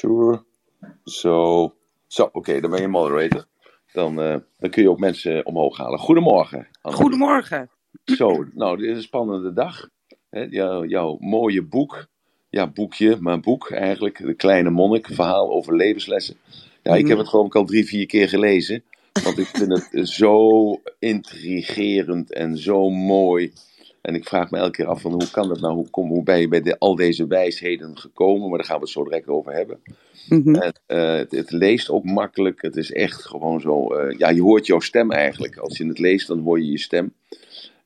Sure. Zo. Zo, oké, dan ben je moderator. Dan, eh, dan kun je ook mensen omhoog halen. Goedemorgen. Goedemorgen. Zo, nou, dit is een spannende dag. Hè, jouw, jouw mooie boek. Ja, boekje, maar boek eigenlijk. De Kleine Monnik, verhaal over levenslessen. Ja, ik heb het geloof ik al drie, vier keer gelezen. Want ik vind het zo intrigerend en zo mooi. En ik vraag me elke keer af van hoe kan dat nou? Hoe, kom, hoe ben je bij de, al deze wijsheden gekomen? Maar daar gaan we het zo direct over hebben. Mhm. En, eh, het, het leest ook makkelijk. Het is echt gewoon zo. eh, ja, je hoort jouw stem eigenlijk. Als je het leest, dan hoor je je stem.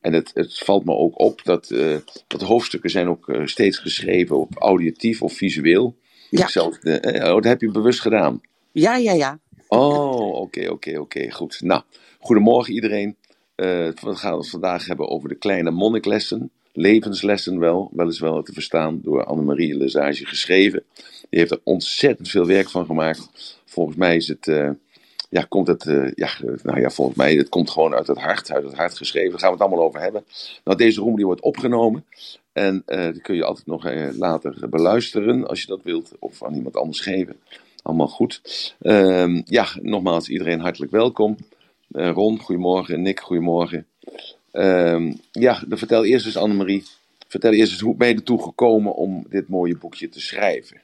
En het, het valt me ook op dat, eh, dat hoofdstukken zijn ook steeds geschreven op auditief of visueel. Ja. Eh, oh, dat heb je bewust gedaan. Ja, ja, ja. Oh, oké, oké, oké, goed. Nou, goedemorgen iedereen. Eh, we gaan het vandaag hebben over de kleine monniklessen. Levenslessen wel, weliswaar te verstaan door Annemarie Lesage geschreven. Die heeft er ontzettend veel werk van gemaakt. Volgens mij is het, eh, ja, komt het, eh, ja, nou ja, volgens mij, het komt gewoon uit het hart, uit het hart geschreven. Daar gaan we het allemaal over hebben. Nou, deze room die wordt opgenomen. En die kun je altijd nog later beluisteren, als je dat wilt. Of aan iemand anders geven. Allemaal goed. Ehm, ja, nogmaals, iedereen hartelijk welkom. Eh, Ron, goedemorgen. Nick, goedemorgen. Ehm, ja, dan vertel eerst eens Annemarie. Vertel eerst eens, hoe ben je ertoe gekomen om dit mooie boekje te schrijven?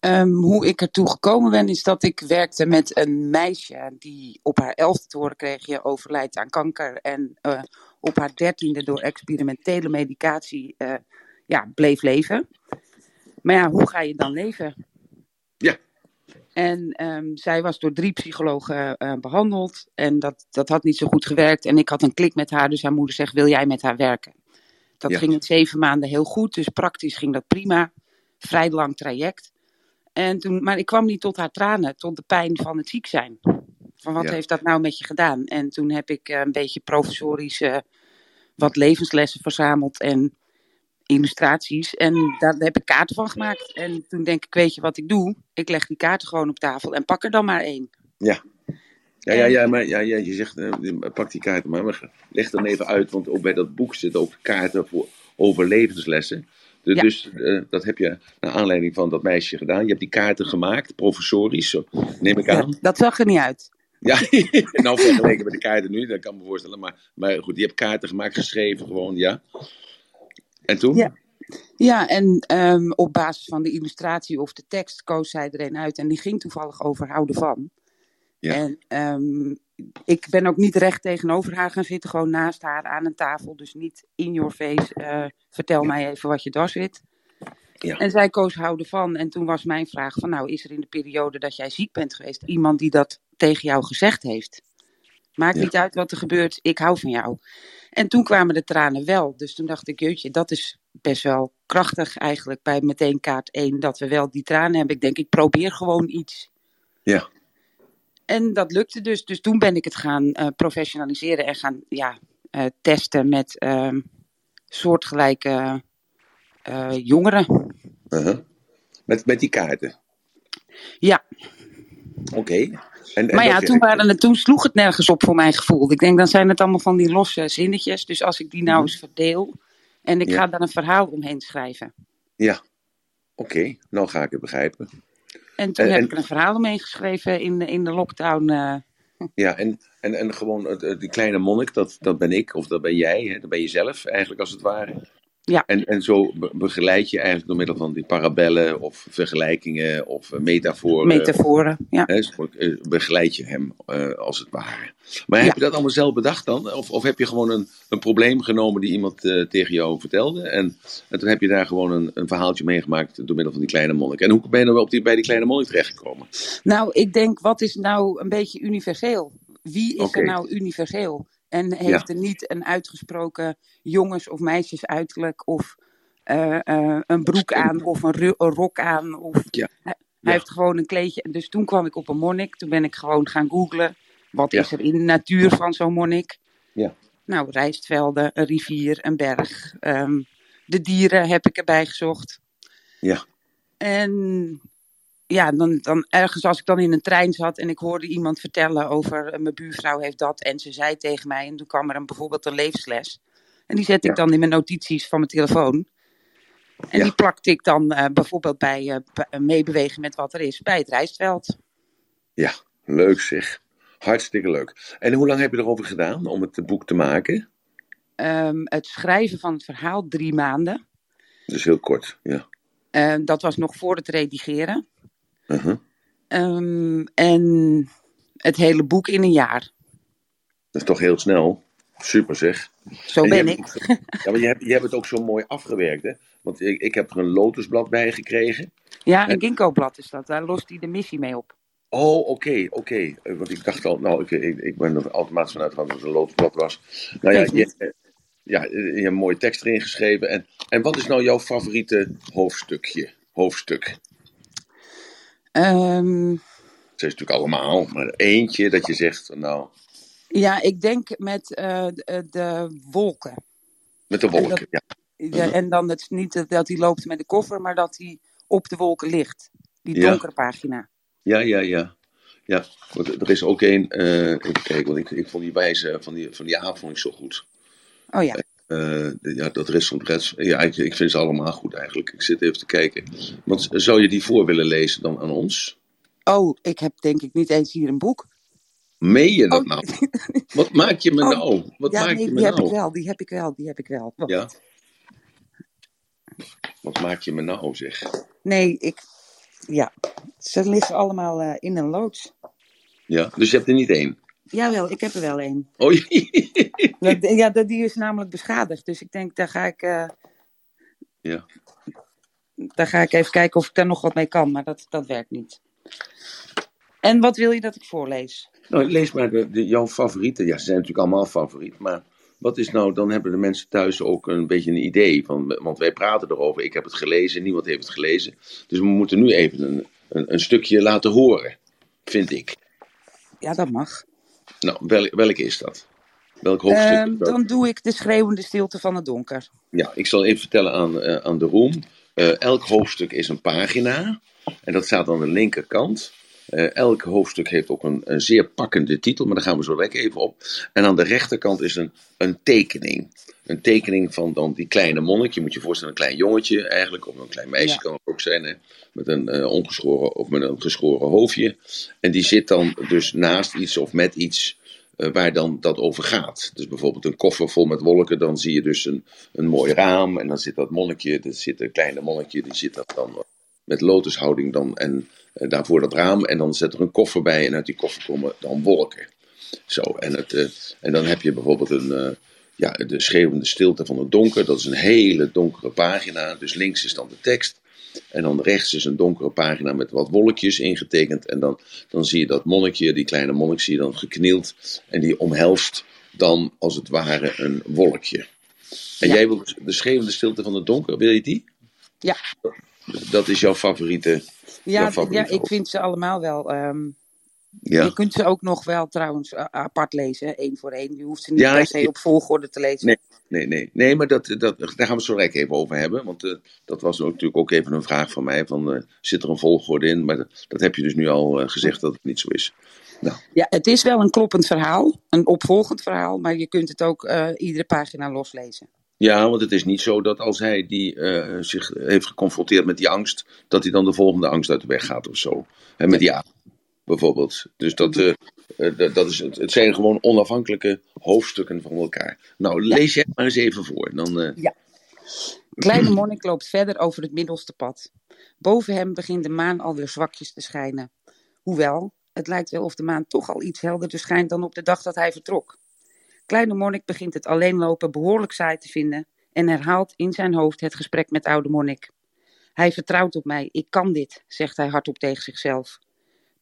Ehm, hoe ik ertoe gekomen ben, is dat ik werkte met een meisje die op haar elfde te horen kreeg je overlijdt aan kanker. En eh, op haar dertiende door experimentele medicatie eh, ja, bleef leven. Maar ja, hoe ga je dan leven? En ehm, zij was door drie psychologen eh, behandeld. En dat, dat had niet zo goed gewerkt. En ik had een klik met haar, dus haar moeder zegt: Wil jij met haar werken? Dat Ja. ging in zeven maanden heel goed. Dus praktisch ging dat prima. Vrij lang traject. En toen, maar ik kwam niet tot haar tranen, tot de pijn van het ziek zijn. Van wat Ja. heeft dat nou met je gedaan? En toen heb ik eh, een beetje professorisch eh, wat levenslessen verzameld en illustraties. En daar heb ik kaarten van gemaakt. En toen denk ik, weet je wat ik doe? Ik leg die kaarten gewoon op tafel en pak er dan maar één. Ja, ja, ja, maar ja, ja, je zegt, eh, pak die kaarten maar. maar leg dan even uit, want ook bij dat boek zitten ook kaarten voor, over levenslessen. Dus, Ja. dus eh, dat heb je naar aanleiding van dat meisje gedaan. Je hebt die kaarten gemaakt, professorisch, zo neem ik aan. Dat zag er niet uit. Ja, nou vergeleken met de kaarten nu, dat kan ik me voorstellen. Maar, maar goed, je hebt kaarten gemaakt, geschreven gewoon, ja. En toen? Ja. Ja, en ehm, op basis van de illustratie of de tekst koos zij er een uit. En die ging toevallig over houden van. Ja. En ehm, ik ben ook niet recht tegenover haar gaan zitten, gewoon naast haar aan een tafel. Dus niet in your face, eh, vertel mij even wat je dwars zit. Ja. En zij koos houden van. En toen was mijn vraag van, nou, is er in de periode dat jij ziek bent geweest, iemand die dat tegen jou gezegd heeft? Maakt Ja. niet uit wat er gebeurt, ik hou van jou. En toen kwamen de tranen wel. Dus toen dacht ik, jeetje, dat is best wel krachtig eigenlijk bij meteen kaart 1 dat we wel die tranen hebben. Ik denk, ik probeer gewoon iets. Ja. En dat lukte dus. Dus toen ben ik het gaan eh, professionaliseren en gaan ja, eh, testen met ehm, soortgelijke eh, jongeren. Uh-huh. met, met die kaarten? Ja, Oké. En, en maar ja, toen, waren het, toen sloeg het nergens op voor mijn gevoel. Ik denk, dan zijn het allemaal van die losse zinnetjes. Dus als ik die nou eens verdeel en ik Mhm. Ja. ga daar een verhaal omheen schrijven. Ja. Oké, nou ga ik het begrijpen. En toen En- heb ik er een verhaal omheen geschreven in de, in de lockdown. eh, Ja, en, en, en gewoon die kleine monnik, dat, dat ben ik, of dat ben jij, hè, dat ben je zelf eigenlijk als het ware. Ja. En, en zo be- begeleid je eigenlijk door middel van die parabellen of vergelijkingen of eh, metaforen. metaforen. Ja. hè, zo, eh, begeleid je hem eh, als het ware. Maar heb Ja. je dat allemaal zelf bedacht dan? Of, of heb je gewoon een, een probleem genomen die iemand tegen jou vertelde? En, en toen heb je daar gewoon een, een verhaaltje meegemaakt door middel van die kleine monnik. En hoe ben je dan op die, bij die kleine monnik terechtgekomen? Nou, ik denk, wat is nou een beetje universeel? Wie is er nou universeel? En heeft er niet een uitgesproken jongens- of meisjesuiterlijk of eh, eh, een broek aan of een, rok aan? Of, Ja. Hij, heeft gewoon een kleedje. Dus toen kwam ik op een monnik. Toen ben ik gewoon gaan googlen. Wat is er in de natuur van zo'n monnik? Ja. Nou, rijstvelden, een rivier, een berg. ehm, de dieren heb ik erbij gezocht. Ja. En ja, dan, dan ergens als ik dan in een trein zat en ik hoorde iemand vertellen over eh, mijn buurvrouw heeft dat en ze zei tegen mij en toen kwam er een, bijvoorbeeld een levensles. En die zet ik dan in mijn notities van mijn telefoon. En Ja. die plakte ik dan eh, bijvoorbeeld bij eh, meebewegen met wat er is, bij het rijstveld. Ja, leuk zeg. Hartstikke leuk. En hoe lang heb je erover gedaan om het boek te maken? Ehm, het schrijven van het verhaal drie maanden. Dus heel kort, ja. Eh, dat was nog voor het redigeren. Uh-huh. Ehm, en het hele boek in een jaar. Dat is toch heel snel. Super zeg. Zo En ben hebt- ik. Ja, maar je hebt, je hebt het ook zo mooi afgewerkt, hè? Want ik, ik heb er een lotusblad bij gekregen. Ja, een ginkgo-blad is dat. Daar lost hij de missie mee op. Oh, oké, oké. Eh, Want ik dacht al, nou, ik, ik, ik ben er automatisch vanuit gegaan dat het een lotusblad was. Nou ja, je, eh, ja, je hebt een mooie tekst erin geschreven. En, en wat is nou jouw favoriete hoofdstukje? Hoofdstuk? Ehm, Het is natuurlijk allemaal, maar eentje dat je zegt, van, nou, ja, ik denk met eh, de, de wolken. met de dat- wolken. Ja, Ja, en dan het, niet dat- hij loopt met de koffer, maar dat hij op de wolken ligt. Die Ja. donkere pagina. ja, ja. ja. Ja, er is ook één, eh even kijken, want ik, ik vond die wijze van die, van die avond zo goed. Oh ja. Eh, ja, dat restaurant. Ja, ik, ik vind ze allemaal goed eigenlijk. Ik zit even te kijken. Want zou je die voor willen lezen dan aan ons? Oh, ik heb denk ik niet eens hier een boek. Meen je dat Oh. nou? Wat maak je me Oh. nou? Wat ja, maak nee, je me die heb nou? ik wel, die heb ik wel, die heb ik wel. Wacht. Ja. Wat maak je me nou, zeg? Nee, ik. Ja, ze liggen allemaal eh, in een loods. Ja, dus je hebt er niet één. Jawel, ik heb er wel een. Oh, Ja, die is namelijk beschadigd. Dus ik denk, daar ga ik. eh, ja. daar ga ik even kijken of ik daar nog wat mee kan, maar dat, dat werkt niet. En wat wil je dat ik voorlees? Nou, lees maar de, de, jouw favorieten. Ja, ze zijn natuurlijk allemaal favoriet. Maar wat is nou, dan hebben de mensen thuis ook een beetje een idee. Van, want wij praten erover. Ik heb het gelezen, niemand heeft het gelezen. Dus we moeten nu even een, een, een stukje laten horen. Vind ik. Ja, dat mag. Nou, wel, welke is dat? Welk hoofdstuk? Ehm, dan doe ik de schreeuwende stilte van het donker. Ja, ik zal even vertellen aan, eh, aan de room. Eh, elk hoofdstuk is een pagina. En dat staat aan de linkerkant. Eh, elk hoofdstuk heeft ook een, een zeer pakkende titel, maar daar gaan we zo direct even op. En aan de rechterkant is een, een tekening. Een tekening van dan die kleine monnik. Je moet je voorstellen, een klein jongetje eigenlijk, of een klein meisje Ja. kan het ook zijn, hè, met een eh, ongeschoren of met een geschoren hoofdje. En die zit dan dus naast iets of met iets eh, waar dan dat over gaat. Dus bijvoorbeeld een koffer vol met wolken, dan zie je dus een, een mooi raam en dan zit dat monnikje, dat zit een kleine monnikje, die zit dat dan met lotushouding dan en eh, daarvoor dat raam en dan zet er een koffer bij en uit die koffer komen dan wolken. Zo, en, het, en dan heb je bijvoorbeeld een, ja, de schreeuwende stilte van het donker, dat is een hele donkere pagina, dus links is dan de tekst. En dan rechts is een donkere pagina met wat wolkjes ingetekend. En dan, dan zie je dat monnikje, die kleine monnik, zie je dan geknield. En die omhelst dan als het ware een wolkje. En Ja. jij wil de schreeuwende stilte van het donker, wil je die? Ja. Dat is jouw favoriete. Ja, jouw ja ik vind ze allemaal wel. ehm, Ja. Je kunt ze ook nog wel trouwens eh, apart lezen, één voor één. Je hoeft ze niet Ja, per se op volgorde te lezen. Nee. Nee, nee, nee, maar dat, dat, daar gaan we het zo direct even over hebben. Want eh, dat was ook natuurlijk ook even een vraag van mij: van, eh, zit er een volgorde in? Maar dat, dat heb je dus nu al gezegd dat het niet zo is. Nou, Ja, het is wel een kloppend verhaal, een opvolgend verhaal, maar je kunt het ook iedere pagina loslezen. Ja, want het is niet zo dat als hij die, zich heeft geconfronteerd met die angst, dat hij dan de volgende angst uit de weg gaat of zo. En met die bijvoorbeeld. Dus dat, eh, eh, dat, dat is, het het zijn gewoon onafhankelijke hoofdstukken van elkaar. Nou, lees jij maar eens even voor. Dan, eh, Kleine monnik loopt verder over het middelste pad. Boven hem begint de maan alweer zwakjes te schijnen. Hoewel, het lijkt wel of de maan toch al iets helderder schijnt dan op de dag dat hij vertrok. Kleine monnik begint het alleenlopen behoorlijk saai te vinden en herhaalt in zijn hoofd het gesprek met oude monnik. Hij vertrouwt op mij, ik kan dit, zegt hij hardop tegen zichzelf.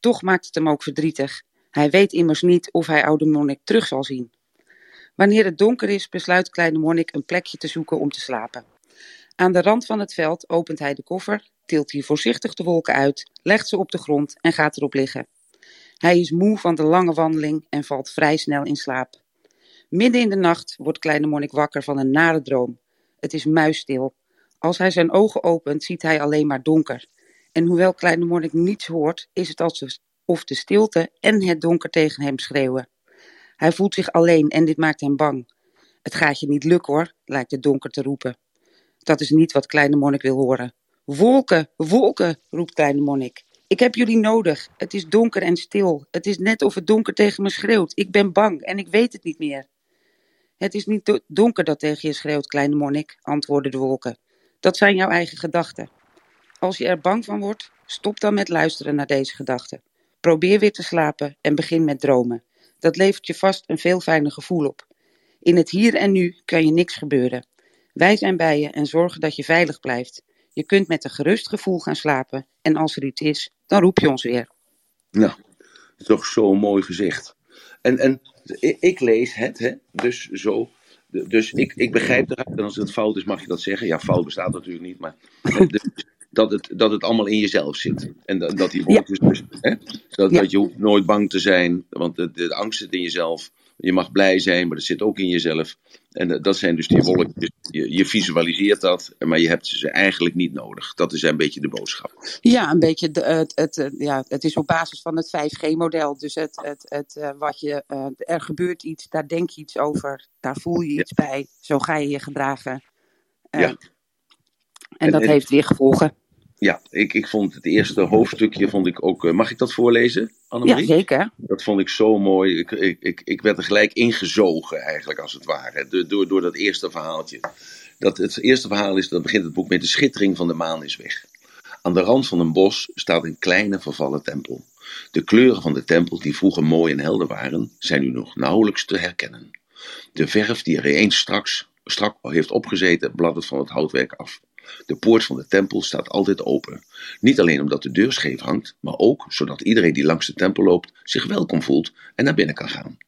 Toch maakt het hem ook verdrietig. Hij weet immers niet of hij oude monnik terug zal zien. Wanneer het donker is, besluit kleine monnik een plekje te zoeken om te slapen. Aan de rand van het veld opent hij de koffer, tilt hier voorzichtig de wolken uit, legt ze op de grond en gaat erop liggen. Hij is moe van de lange wandeling en valt vrij snel in slaap. Midden in de nacht wordt kleine monnik wakker van een nare droom. Het is muisstil. Als hij zijn ogen opent, ziet hij alleen maar donker. En hoewel kleine monnik niets hoort, is het alsof de stilte en het donker tegen hem schreeuwen. Hij voelt zich alleen en dit maakt hem bang. Het gaat je niet lukken hoor, lijkt het donker te roepen. Dat is niet wat kleine monnik wil horen. Wolken, wolken, roept kleine monnik. Ik heb jullie nodig. Het is donker en stil. Het is net of het donker tegen me schreeuwt. Ik ben bang en ik weet het niet meer. Het is niet donker dat tegen je schreeuwt, kleine monnik, antwoordden de wolken. Dat zijn jouw eigen gedachten. Als je er bang van wordt, stop dan met luisteren naar deze gedachten. Probeer weer te slapen en begin met dromen. Dat levert je vast een veel fijner gevoel op. In het hier en nu kan je niks gebeuren. Wij zijn bij je en zorgen dat je veilig blijft. Je kunt met een gerust gevoel gaan slapen en als er iets is, dan roep je ons weer. Nou, toch zo mooi gezegd. En, en ik lees het, hè, dus zo. Dus ik, ik begrijp eruit, en als het fout is, mag je dat zeggen. Ja, fout bestaat natuurlijk niet, maar dat, het, dat het allemaal in jezelf zit. En dat, dat die woordjes, dus, hè, dat, dat je hoeft nooit bang te zijn, want de, de angst zit in jezelf. Je mag blij zijn, maar dat zit ook in jezelf. En dat zijn dus die wolkjes. Je, je, visualiseert dat, maar je hebt ze eigenlijk niet nodig. Dat is een beetje de boodschap. Ja, een beetje. De, het, het, ja, het is op basis van het 5G-model. Dus het, het, het, eh, wat je, er gebeurt iets, daar denk je iets over, daar voel je iets bij. Zo ga je je gedragen. Uh, ja. En, en dat heeft weer gevolgen. Ja, ik, ik vond het eerste hoofdstukje vond ik ook. Uh, mag ik dat voorlezen, Annemarie? Ja, zeker. Dat vond ik zo mooi. Ik, ik, ik, ik werd er gelijk ingezogen, eigenlijk, als het ware. Door, door dat eerste verhaaltje. Dat, het eerste verhaal is, dat begint het boek met de schittering van de maan is weg. Aan de rand van een bos staat een kleine vervallen tempel. De kleuren van de tempel, die vroeger mooi en helder waren, zijn nu nog nauwelijks te herkennen. De verf die er eens straks, strak heeft opgezeten, bladdert van het houtwerk af. De poort van de tempel staat altijd open. Niet alleen omdat de deur scheef hangt, maar ook zodat iedereen die langs de tempel loopt zich welkom voelt en naar binnen kan gaan.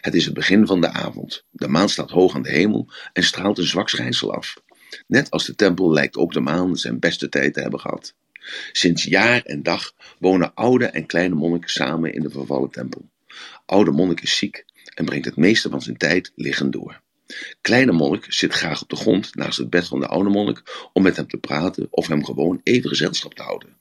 Het is het begin van de avond. De maan staat hoog aan de hemel en straalt een zwak schijnsel af. Net als de tempel lijkt ook de maan zijn beste tijd te hebben gehad. Sinds jaar en dag wonen oude en kleine monniken samen in de vervallen tempel. Oude monnik is ziek en brengt het meeste van zijn tijd liggend door. Kleine monnik zit graag op de grond naast het bed van de oude monnik om met hem te praten of hem gewoon even gezelschap te houden.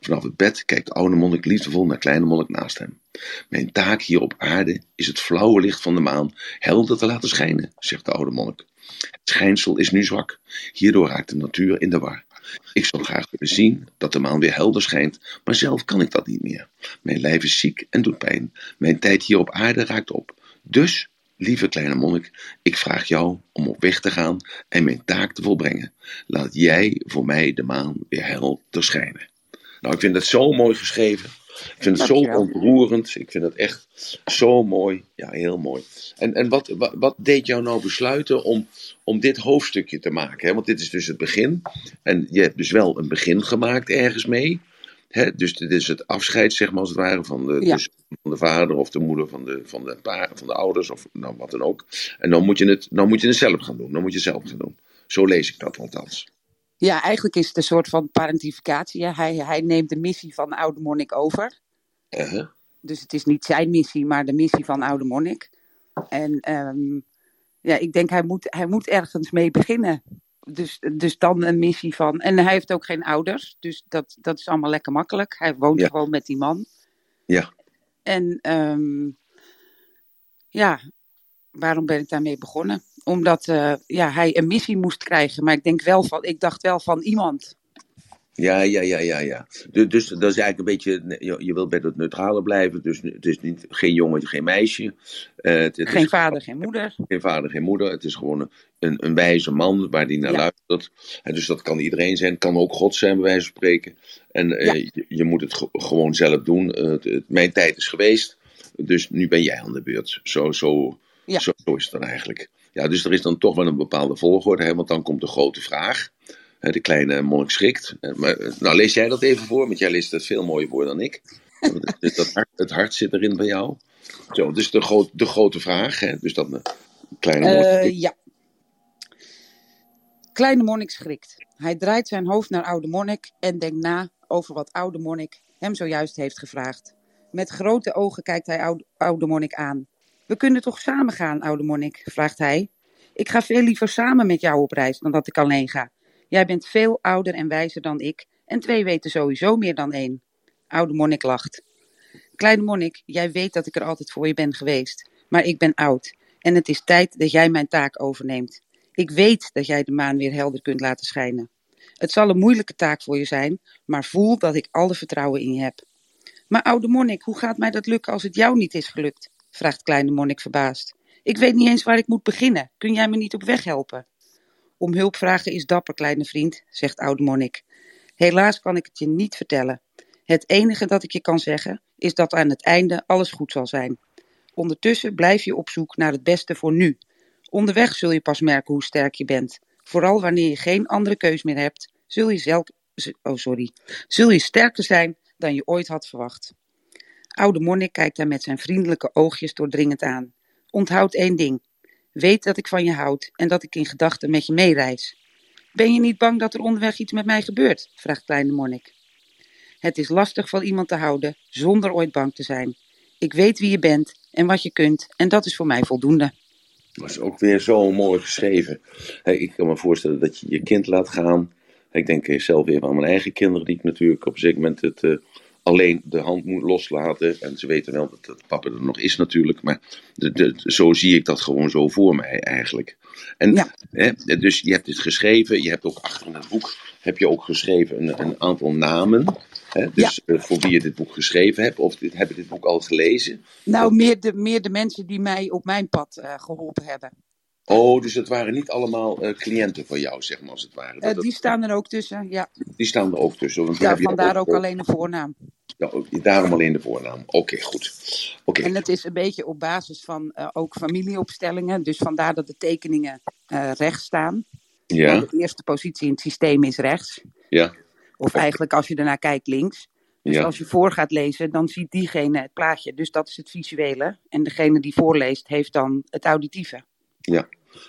Vanaf het bed kijkt de oude monnik liefdevol naar kleine monnik naast hem. Mijn taak hier op aarde is het flauwe licht van de maan helder te laten schijnen, zegt de oude monnik. Het schijnsel is nu zwak, hierdoor raakt de natuur in de war. Ik zou graag willen zien dat de maan weer helder schijnt, maar zelf kan ik dat niet meer. Mijn lijf is ziek en doet pijn. Mijn tijd hier op aarde raakt op. Dus Lieve kleine monnik, ik vraag jou om op weg te gaan en mijn taak te volbrengen. Laat jij voor mij de maan weer helder schijnen. Nou, ik vind het zo mooi geschreven. Ik vind het zo ontroerend. Ik vind het echt zo mooi. Ja, heel mooi. En, en wat, wat, wat deed jou nou besluiten om, om dit hoofdstukje te maken? Hè? Want dit is dus het begin. En je hebt dus wel een begin gemaakt ergens mee dus dit is het afscheid, zeg maar, als het ware, van de, dus van de vader of de moeder van de, van, de pa, van de ouders of nou, wat dan ook. En dan moet, je het, dan moet je het zelf gaan doen. Dan moet je zelf gaan doen. Zo lees ik dat althans. Ja, eigenlijk is het een soort van parentificatie. Hij, hij neemt de missie van oude monnik over. Uh-huh. Dus het is niet zijn missie, maar de missie van oude monnik. En um, ja, ik denk hij moet, hij moet ergens mee beginnen dus, dus dan een missie van. En hij heeft ook geen ouders, dus dat, dat is allemaal lekker makkelijk. Hij woont gewoon met die man. Ja. En um, ja, waarom ben ik daarmee begonnen? Omdat uh, ja, hij een missie moest krijgen, maar ik, denk wel van, ik dacht wel van iemand. Ja, ja, ja, ja, ja. Dus, dus dat is eigenlijk een beetje, je, je wilt bij het neutrale blijven. Dus het is niet, geen jongen, geen meisje. Uh, het, het geen vader, geen moeder. Geen vader, geen moeder. Het is gewoon een, een wijze man waar die naar luistert. En dus dat kan iedereen zijn. Het kan ook God zijn, bij wijze van spreken. En uh, je, je, moet het gewoon zelf doen. Uh, mijn tijd is geweest. Dus nu ben jij aan de beurt. Zo, zo, zo, zo, is het dan eigenlijk. Ja, dus er is dan toch wel een bepaalde volgorde. Hè, want dan komt de grote vraag de kleine monnik schrikt. Eh, maar, eh, nou, lees jij dat even voor, want jij leest het veel mooier voor dan ik. Dus dat hart, het hart zit erin bij jou. Zo, dus de, groot, de grote vraag, hè? dus dat een kleine monnik. Uh, ja. Kleine monnik schrikt. Hij draait zijn hoofd naar oude monnik en denkt na over wat oude monnik hem zojuist heeft gevraagd. Met grote ogen kijkt hij oude, oude monnik aan. We kunnen toch samen gaan, oude monnik? vraagt hij. Ik ga veel liever samen met jou op reis dan dat ik alleen ga. Jij bent veel ouder en wijzer dan ik, en twee weten sowieso meer dan één. Oude monnik lacht. Kleine monnik, jij weet dat ik er altijd voor je ben geweest, maar ik ben oud en het is tijd dat jij mijn taak overneemt. Ik weet dat jij de maan weer helder kunt laten schijnen. Het zal een moeilijke taak voor je zijn, maar voel dat ik alle vertrouwen in je heb. Maar oude monnik, hoe gaat mij dat lukken als het jou niet is gelukt? vraagt kleine monnik verbaasd. Ik weet niet eens waar ik moet beginnen. Kun jij me niet op weg helpen? Om hulp vragen is dapper, kleine vriend, zegt oude monnik. Helaas kan ik het je niet vertellen. Het enige dat ik je kan zeggen is dat aan het einde alles goed zal zijn. Ondertussen blijf je op zoek naar het beste voor nu. Onderweg zul je pas merken hoe sterk je bent. Vooral wanneer je geen andere keus meer hebt, zul je, zelf, oh sorry, zul je sterker zijn dan je ooit had verwacht. Oude monnik kijkt hem met zijn vriendelijke oogjes doordringend aan. Onthoud één ding. Weet dat ik van je houd en dat ik in gedachten met je meereis. Ben je niet bang dat er onderweg iets met mij gebeurt? vraagt kleine monnik. Het is lastig van iemand te houden zonder ooit bang te zijn. Ik weet wie je bent en wat je kunt en dat is voor mij voldoende. Dat is ook weer zo mooi geschreven. ik kan me voorstellen dat je je kind laat gaan. Ik denk zelf weer aan mijn eigen kinderen, die ik natuurlijk op een zeker moment het, uh, alleen de hand moet loslaten. En ze weten wel dat, dat papa er nog is natuurlijk. Maar de, de, zo zie ik dat gewoon zo voor mij eigenlijk. En, Ja. hè, dus je hebt dit geschreven. Je hebt ook achter in het boek heb je ook geschreven een, een aantal namen. Hè, dus eh, voor wie je dit boek geschreven hebt. Of dit, hebben dit boek al gelezen. Nou, meer de, meer de mensen die mij op mijn pad eh, geholpen hebben. Oh, dus het waren niet allemaal eh, cliënten van jou, zeg maar, als het ware. Dat- die staan er ook tussen, ja. die staan er ook tussen. Want ja vandaar ook alleen een voornaam. Ja, daarom alleen de voornaam. Oké, goed. Oké, En het is een beetje op basis van eh, ook familieopstellingen. Dus vandaar dat de tekeningen eh, rechts staan. ja, de eerste positie in het systeem is rechts. ja, Of eigenlijk als je ernaar kijkt links. Dus ja. als je voor gaat lezen, dan ziet diegene het plaatje. Dus dat is het visuele. En degene die voorleest, heeft dan het auditieve.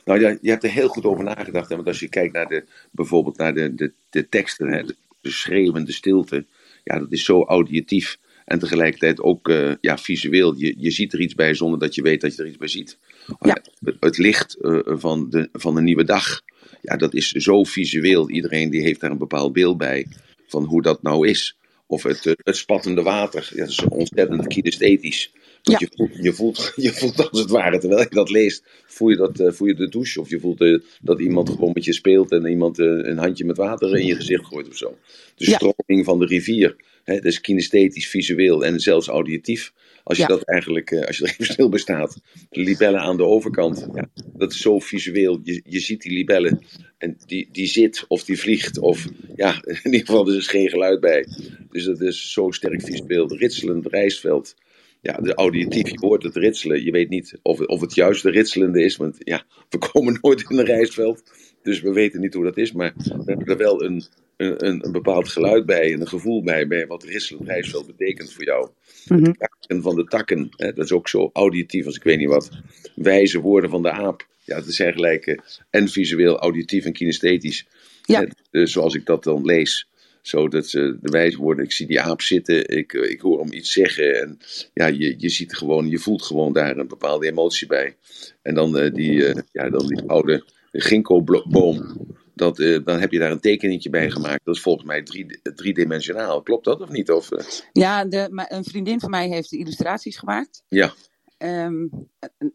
Nou ja, je hebt er heel goed over nagedacht. Hè? Want als je kijkt naar de, bijvoorbeeld naar de, de, de teksten, hè? De, de schreeuwende stilte. Ja, dat is zo auditief. En tegelijkertijd ook eh, ja, visueel. Je, je ziet er iets bij zonder dat je weet dat je er iets bij ziet. Ja. Het, het licht eh, van, de, van een nieuwe dag. Ja, dat is zo visueel. Iedereen die heeft daar een bepaald beeld bij. Van hoe dat nou is. Of het, eh, het spattende water. Ja, dat is ontzettend kinesthetisch. Want Ja. je, voelt, je, voelt, je voelt als het ware, terwijl je dat leest, voel je, dat, eh, voel je de douche. Of je voelt eh, dat iemand gewoon met je speelt en iemand een handje met water in je gezicht gooit of zo. De Ja. stroming van de rivier. Hè, dat is kinesthetisch, visueel en zelfs auditief. Als je Ja. dat eigenlijk, eh, als je er even stil bij staat. De libellen aan de overkant. Ja, dat is zo visueel. Je, je ziet die libellen. En die, die zit of die vliegt. Of ja, in ieder geval er is geen geluid bij. Dus dat is zo sterk visueel. Ritselend rijstveld. Ja, de auditief, je hoort het ritselen. Je weet niet of, of het juist de ritselende is. Want ja, we komen nooit in een rijstveld. Dus we weten niet hoe dat is. Maar we hebben er wel een, een, een, een bepaald geluid bij. En een gevoel bij, bij wat ritselend rijstveld betekent voor jou. Mhm. En van de takken. Hè, dat is ook zo auditief als ik weet niet wat. Wijze woorden van de aap. Ja, het zijn gelijk eh, en visueel, auditief en kinesthetisch. Ja. Hè, eh, zoals ik dat dan lees. Zo dat ze de wijze woorden, ik zie die aap zitten, ik, eh, ik hoor hem iets zeggen. En ja, je, je ziet gewoon, je voelt gewoon daar een bepaalde emotie bij. En dan eh, die, eh, ja, dan die oude ginkgo-boom. Dat, eh, dan heb je daar een tekeningetje bij gemaakt. Dat is volgens mij drie, driedimensionaal. Klopt dat of niet? Of, eh, Ja, de, een vriendin van mij heeft de illustraties gemaakt. ja, Ehm,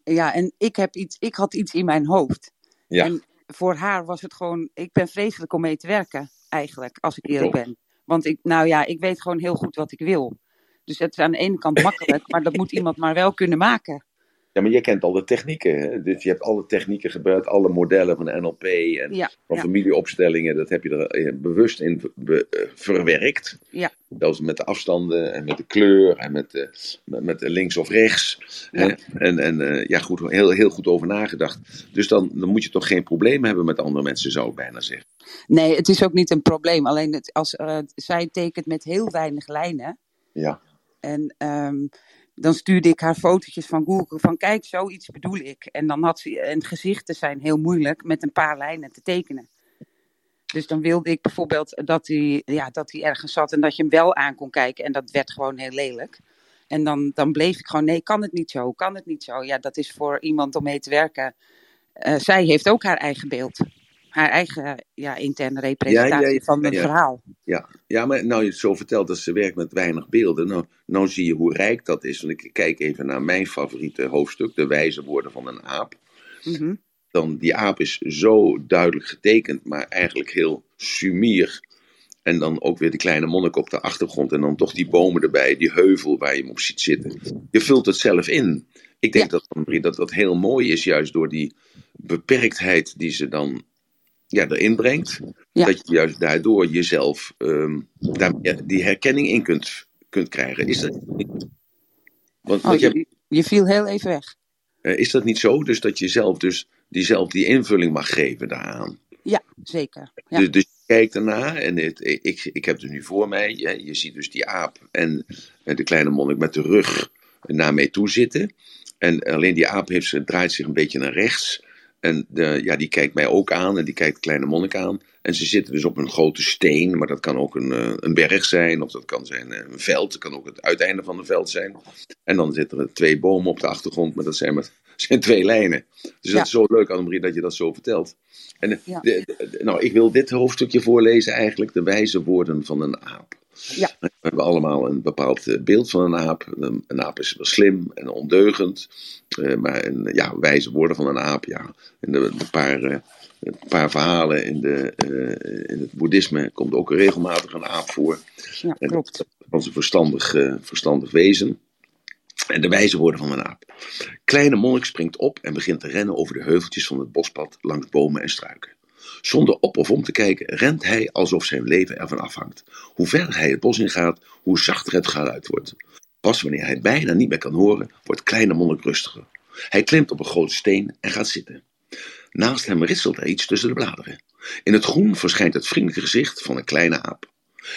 ja, en ik, heb iets, ik had iets in mijn hoofd. ja. En voor haar was het gewoon, ik ben vreselijk om mee te werken, eigenlijk, als ik eerlijk ben. Want ik, nou ja, ik weet gewoon heel goed wat ik wil. Dus het is aan de ene kant makkelijk, maar dat moet iemand maar wel kunnen maken. Ja, maar je kent al de technieken. Hè? Dus je hebt alle technieken gebruikt, alle modellen van NLP en Ja, van ja. familieopstellingen. Dat heb je er eh, bewust in be- eh, verwerkt. Ja. Zelfs met de afstanden en met de kleur en met, de, met, met de links of rechts. Hè? Ja. En, en eh, ja, goed, heel, heel goed over nagedacht. Dus dan, dan moet je toch geen probleem hebben met andere mensen, zou ik bijna zeggen. Nee, het is ook niet een probleem. Alleen het, als eh, zij tekent met heel weinig lijnen. Ja, En ehm, dan stuurde ik haar fotootjes van Google van kijk, zoiets bedoel ik. En dan had ze, en gezichten zijn heel moeilijk met een paar lijnen te tekenen. Dus dan wilde ik bijvoorbeeld dat hij, ja, dat hij ergens zat en dat je hem wel aan kon kijken. En dat werd gewoon heel lelijk. En dan, dan bleef ik gewoon, nee, kan het niet zo, kan het niet zo. Ja, dat is voor iemand om mee te werken. Eh, zij heeft ook haar eigen beeld. Haar eigen ja, interne representatie Ja, ja, ja, van ja. verhaal. ja. ja, maar nou je het zo vertelt dat ze werkt met weinig beelden. Nou, nou zie je hoe rijk dat is. Want ik kijk even naar mijn favoriete hoofdstuk, de wijze woorden van een aap. Mhm. dan, die aap is zo duidelijk getekend, maar eigenlijk heel sumier. En dan ook weer die kleine monnik op de achtergrond. En dan toch die bomen erbij, die heuvel waar je hem op ziet zitten. Je vult het zelf in. Ik denk dat, dat dat heel mooi is, juist door die beperktheid die ze dan ja, erin brengt. Dat je juist daardoor jezelf um, daar, die herkenning in kunt, kunt krijgen. Is dat niet? Want, oh, je, je, viel heel even weg. Uh, is dat niet zo? Dus dat je zelf dus die, zelf die invulling mag geven daaraan. Ja, zeker. Ja. Dus, dus je kijkt ernaar en het, ik, ik heb het nu voor mij. Je, je ziet dus die aap en de kleine monnik met de rug naar mij toe zitten. En alleen die aap heeft, draait zich een beetje naar rechts. En de, ja, die kijkt mij ook aan en die kijkt de kleine monnik aan. En ze zitten dus op een grote steen, maar dat kan ook een, eh, een berg zijn, of dat kan zijn eh, een veld, dat kan ook het uiteinde van een veld zijn. En dan zitten er twee bomen op de achtergrond, maar dat zijn, maar, zijn twee lijnen. Dus dat is zo leuk, Annemarie, dat je dat zo vertelt. En eh, de, nou, ik wil dit hoofdstukje voorlezen eigenlijk, de wijze woorden van een aap. Ja. We hebben allemaal een bepaald eh, beeld van een aap. Een, aap is wel slim en ondeugend. Uh, maar een, ja, wijze woorden van een aap. Ja. In de, de paar, uh, een paar verhalen in, de, in het boeddhisme komt ook regelmatig een aap voor. Ja, klopt. Dat was een verstandig, verstandig wezen. En de wijze woorden van een aap. Kleine monnik springt op en begint te rennen over de heuveltjes van het bospad langs bomen en struiken. Zonder op of om te kijken rent hij alsof zijn leven ervan afhangt. Hoe verder hij het bos ingaat, hoe zachter het geluid wordt. Pas wanneer hij bijna niet meer kan horen, wordt kleine monnik rustiger. Hij klimt op een grote steen en gaat zitten. Naast hem ritselt er iets tussen de bladeren. In het groen verschijnt het vriendelijke gezicht van een kleine aap.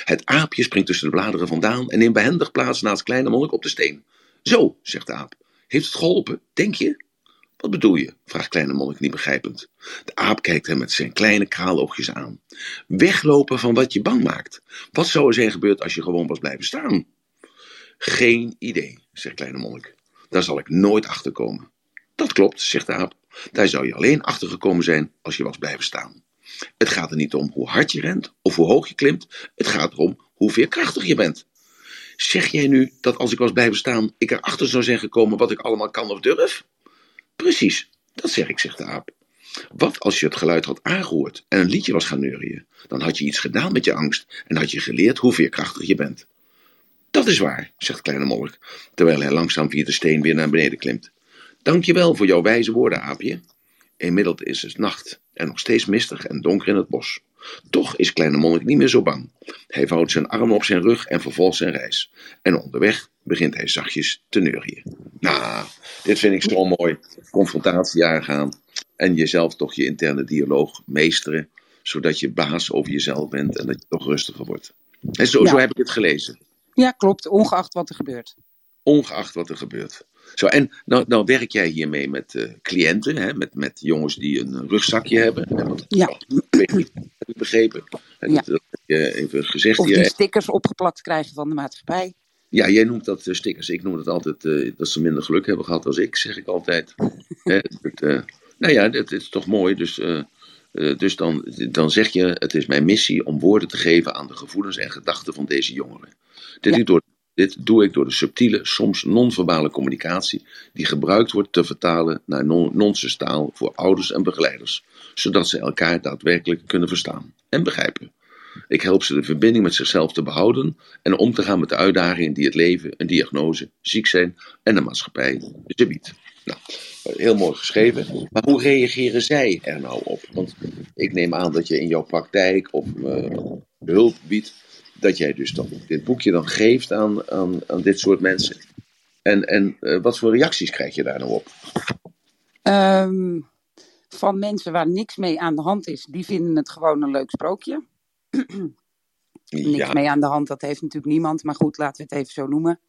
Het aapje springt tussen de bladeren vandaan en neemt behendig plaats naast kleine monnik op de steen. Zo, zegt de aap. Heeft het geholpen, denk je? Wat bedoel je? vraagt kleine monnik niet begrijpend. De aap kijkt hem met zijn kleine kraaloogjes aan. Weglopen van wat je bang maakt. Wat zou er zijn gebeurd als je gewoon was blijven staan? Geen idee, zegt kleine monnik. Daar zal ik nooit achter komen. Dat klopt, zegt de aap. Daar zou je alleen achter gekomen zijn als je was blijven staan. Het gaat er niet om hoe hard je rent of hoe hoog je klimt. Het gaat erom hoe veerkrachtig je bent. Zeg jij nu dat als ik was blijven staan, ik erachter zou zijn gekomen wat ik allemaal kan of durf? Precies, dat zeg ik, zegt de aap. Wat als je het geluid had aangehoord en een liedje was gaan neurien? Dan had je iets gedaan met je angst en had je geleerd hoe veerkrachtig je bent. Dat is waar, zegt kleine molk, terwijl hij langzaam via de steen weer naar beneden klimt. Dank je wel voor jouw wijze woorden, aapje. Inmiddels is het nacht en nog steeds mistig en donker in het bos. Toch is kleine monnik niet meer zo bang. Hij vouwt zijn arm op zijn rug en vervolgt zijn reis. En onderweg begint hij zachtjes te neurien. Nou, dit vind ik zo mooi. Confrontatie aangaan en jezelf toch je interne dialoog meesteren, zodat je baas over jezelf bent en dat je toch rustiger wordt. En zo, zo heb ik het gelezen. Ja, klopt, ongeacht wat er gebeurt. Ongeacht wat er gebeurt. Zo, en nou, nou werk jij hiermee met uh, cliënten, hè, met, met jongens die een rugzakje hebben. Hè, want, ja. Oh, heb ik begrepen. En ja. dat, even gezegd of die hier, stickers opgeplakt krijgen van de maatschappij. Ja, jij noemt dat uh, stickers. Ik noem het altijd uh, dat ze minder geluk hebben gehad als ik, zeg ik altijd. Hè, het, nou ja, het, is toch mooi. Dus, dus dan, dan zeg je: Het is mijn missie om woorden te geven aan de gevoelens en gedachten van deze jongeren. Dit ja. door dit doe ik door de subtiele, soms non-verbale communicatie die gebruikt wordt te vertalen naar nonsenstaal voor ouders en begeleiders, zodat ze elkaar daadwerkelijk kunnen verstaan en begrijpen. Ik help ze de verbinding met zichzelf te behouden en om te gaan met de uitdagingen die het leven, een diagnose, ziek zijn en de maatschappij ze biedt. Nou, heel mooi geschreven. Maar hoe reageren zij er nou op? Want ik neem aan dat je in jouw praktijk of uh, hulp biedt dat jij dus dan dit boekje dan geeft aan, aan, aan dit soort mensen. En, en uh, wat voor reacties krijg je daar nou op? Um, van mensen waar niks mee aan de hand is, die vinden het gewoon een leuk sprookje. niks ja. mee aan de hand, dat heeft natuurlijk niemand. Maar goed, laten we het even zo noemen.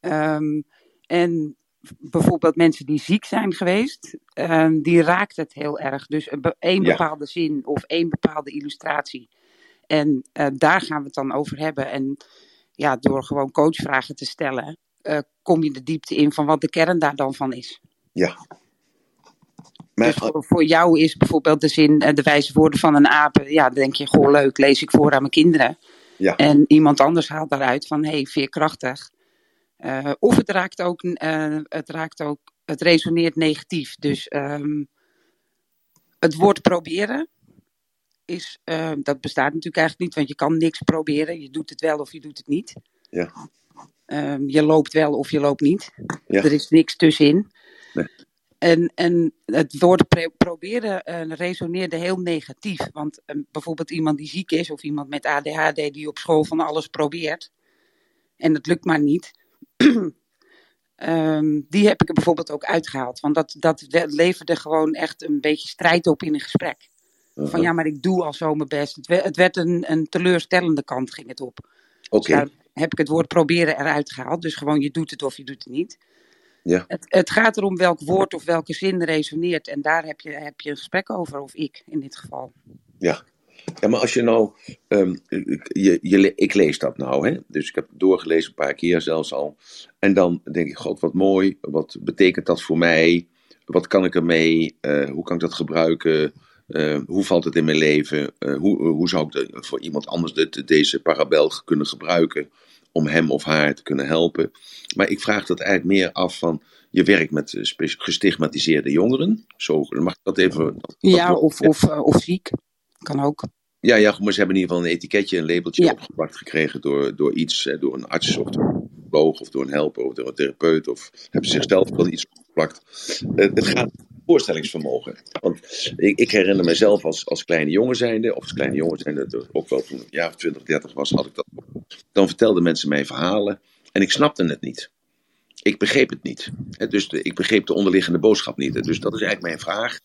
Um, en bijvoorbeeld mensen die ziek zijn geweest, um, die raakt het heel erg. Dus een bepaalde ja. zin of één bepaalde illustratie en uh, daar gaan we het dan over hebben. En ja, door gewoon coachvragen te stellen, uh, kom je de diepte in van wat de kern daar dan van is. Ja. Maar, dus voor, voor, jou is bijvoorbeeld de zin, uh, de wijze woorden van een aap, ja, dan denk je, goh, leuk, lees ik voor aan mijn kinderen. Ja. En iemand anders haalt daaruit van, hé, hey, veerkrachtig. of het raakt ook, het raakt ook, het resoneert negatief. Dus um, het woord proberen is, eh, dat bestaat natuurlijk eigenlijk niet, want je kan niks proberen. Je doet het wel of je doet het niet. Ja. Ehm, je loopt wel of je loopt niet. Ja. Er is niks tussenin. Nee. En, en het woord proberen eh, resoneerde heel negatief. Want eh, bijvoorbeeld iemand die ziek is of iemand met ADHD die op school van alles probeert en het lukt maar niet. Ehm, die heb ik er bijvoorbeeld ook uitgehaald. Want dat, dat leverde gewoon echt een beetje strijd op in een gesprek. Van ja, maar ik doe al zo mijn best. Het werd, het werd een, een teleurstellende kant, ging het op. Oké, Dus heb ik het woord proberen eruit gehaald. Dus gewoon je doet het of je doet het niet. Ja. Het, het gaat erom welk woord of welke zin resoneert. En daar heb je, heb je een gesprek over, of ik in dit geval. ja. Ja, maar als je nou, ehm, je, ik lees dat nou, hè? dus ik heb het doorgelezen een paar keer zelfs al. En dan denk ik, god wat mooi, wat betekent dat voor mij? Wat kan ik ermee? Eh, hoe kan ik dat gebruiken? Eh, hoe valt het in mijn leven? Eh, hoe, hoe zou ik de- voor iemand anders deze parabel kunnen gebruiken om hem of haar te kunnen helpen? Maar ik vraag dat eigenlijk meer af van, je werkt met eh, gestigmatiseerde jongeren. Zo, mag ik dat even... dat- Ja, dat- of, of, eh, of ziek. Kan ook. ja, ja, maar ze hebben in ieder geval een etiketje, een labeltje Ja. opgeplakt gekregen door, door iets, eh, door een arts of door een psycholoog of door een helper of door een therapeut of hebben ze zichzelf wel iets opgeplakt. Eh, het gaat voorstellingsvermogen. Want ik, ik herinner mezelf als, als kleine jongen zijnde, of als kleine jongen zijnde, dat ook wel toen ik een jaar of 20, 30 was, had ik dat. Dan vertelden mensen mij verhalen en ik snapte het niet. Ik begreep het niet. Dus de, ik begreep de onderliggende boodschap niet. Dus dat is eigenlijk mijn vraag.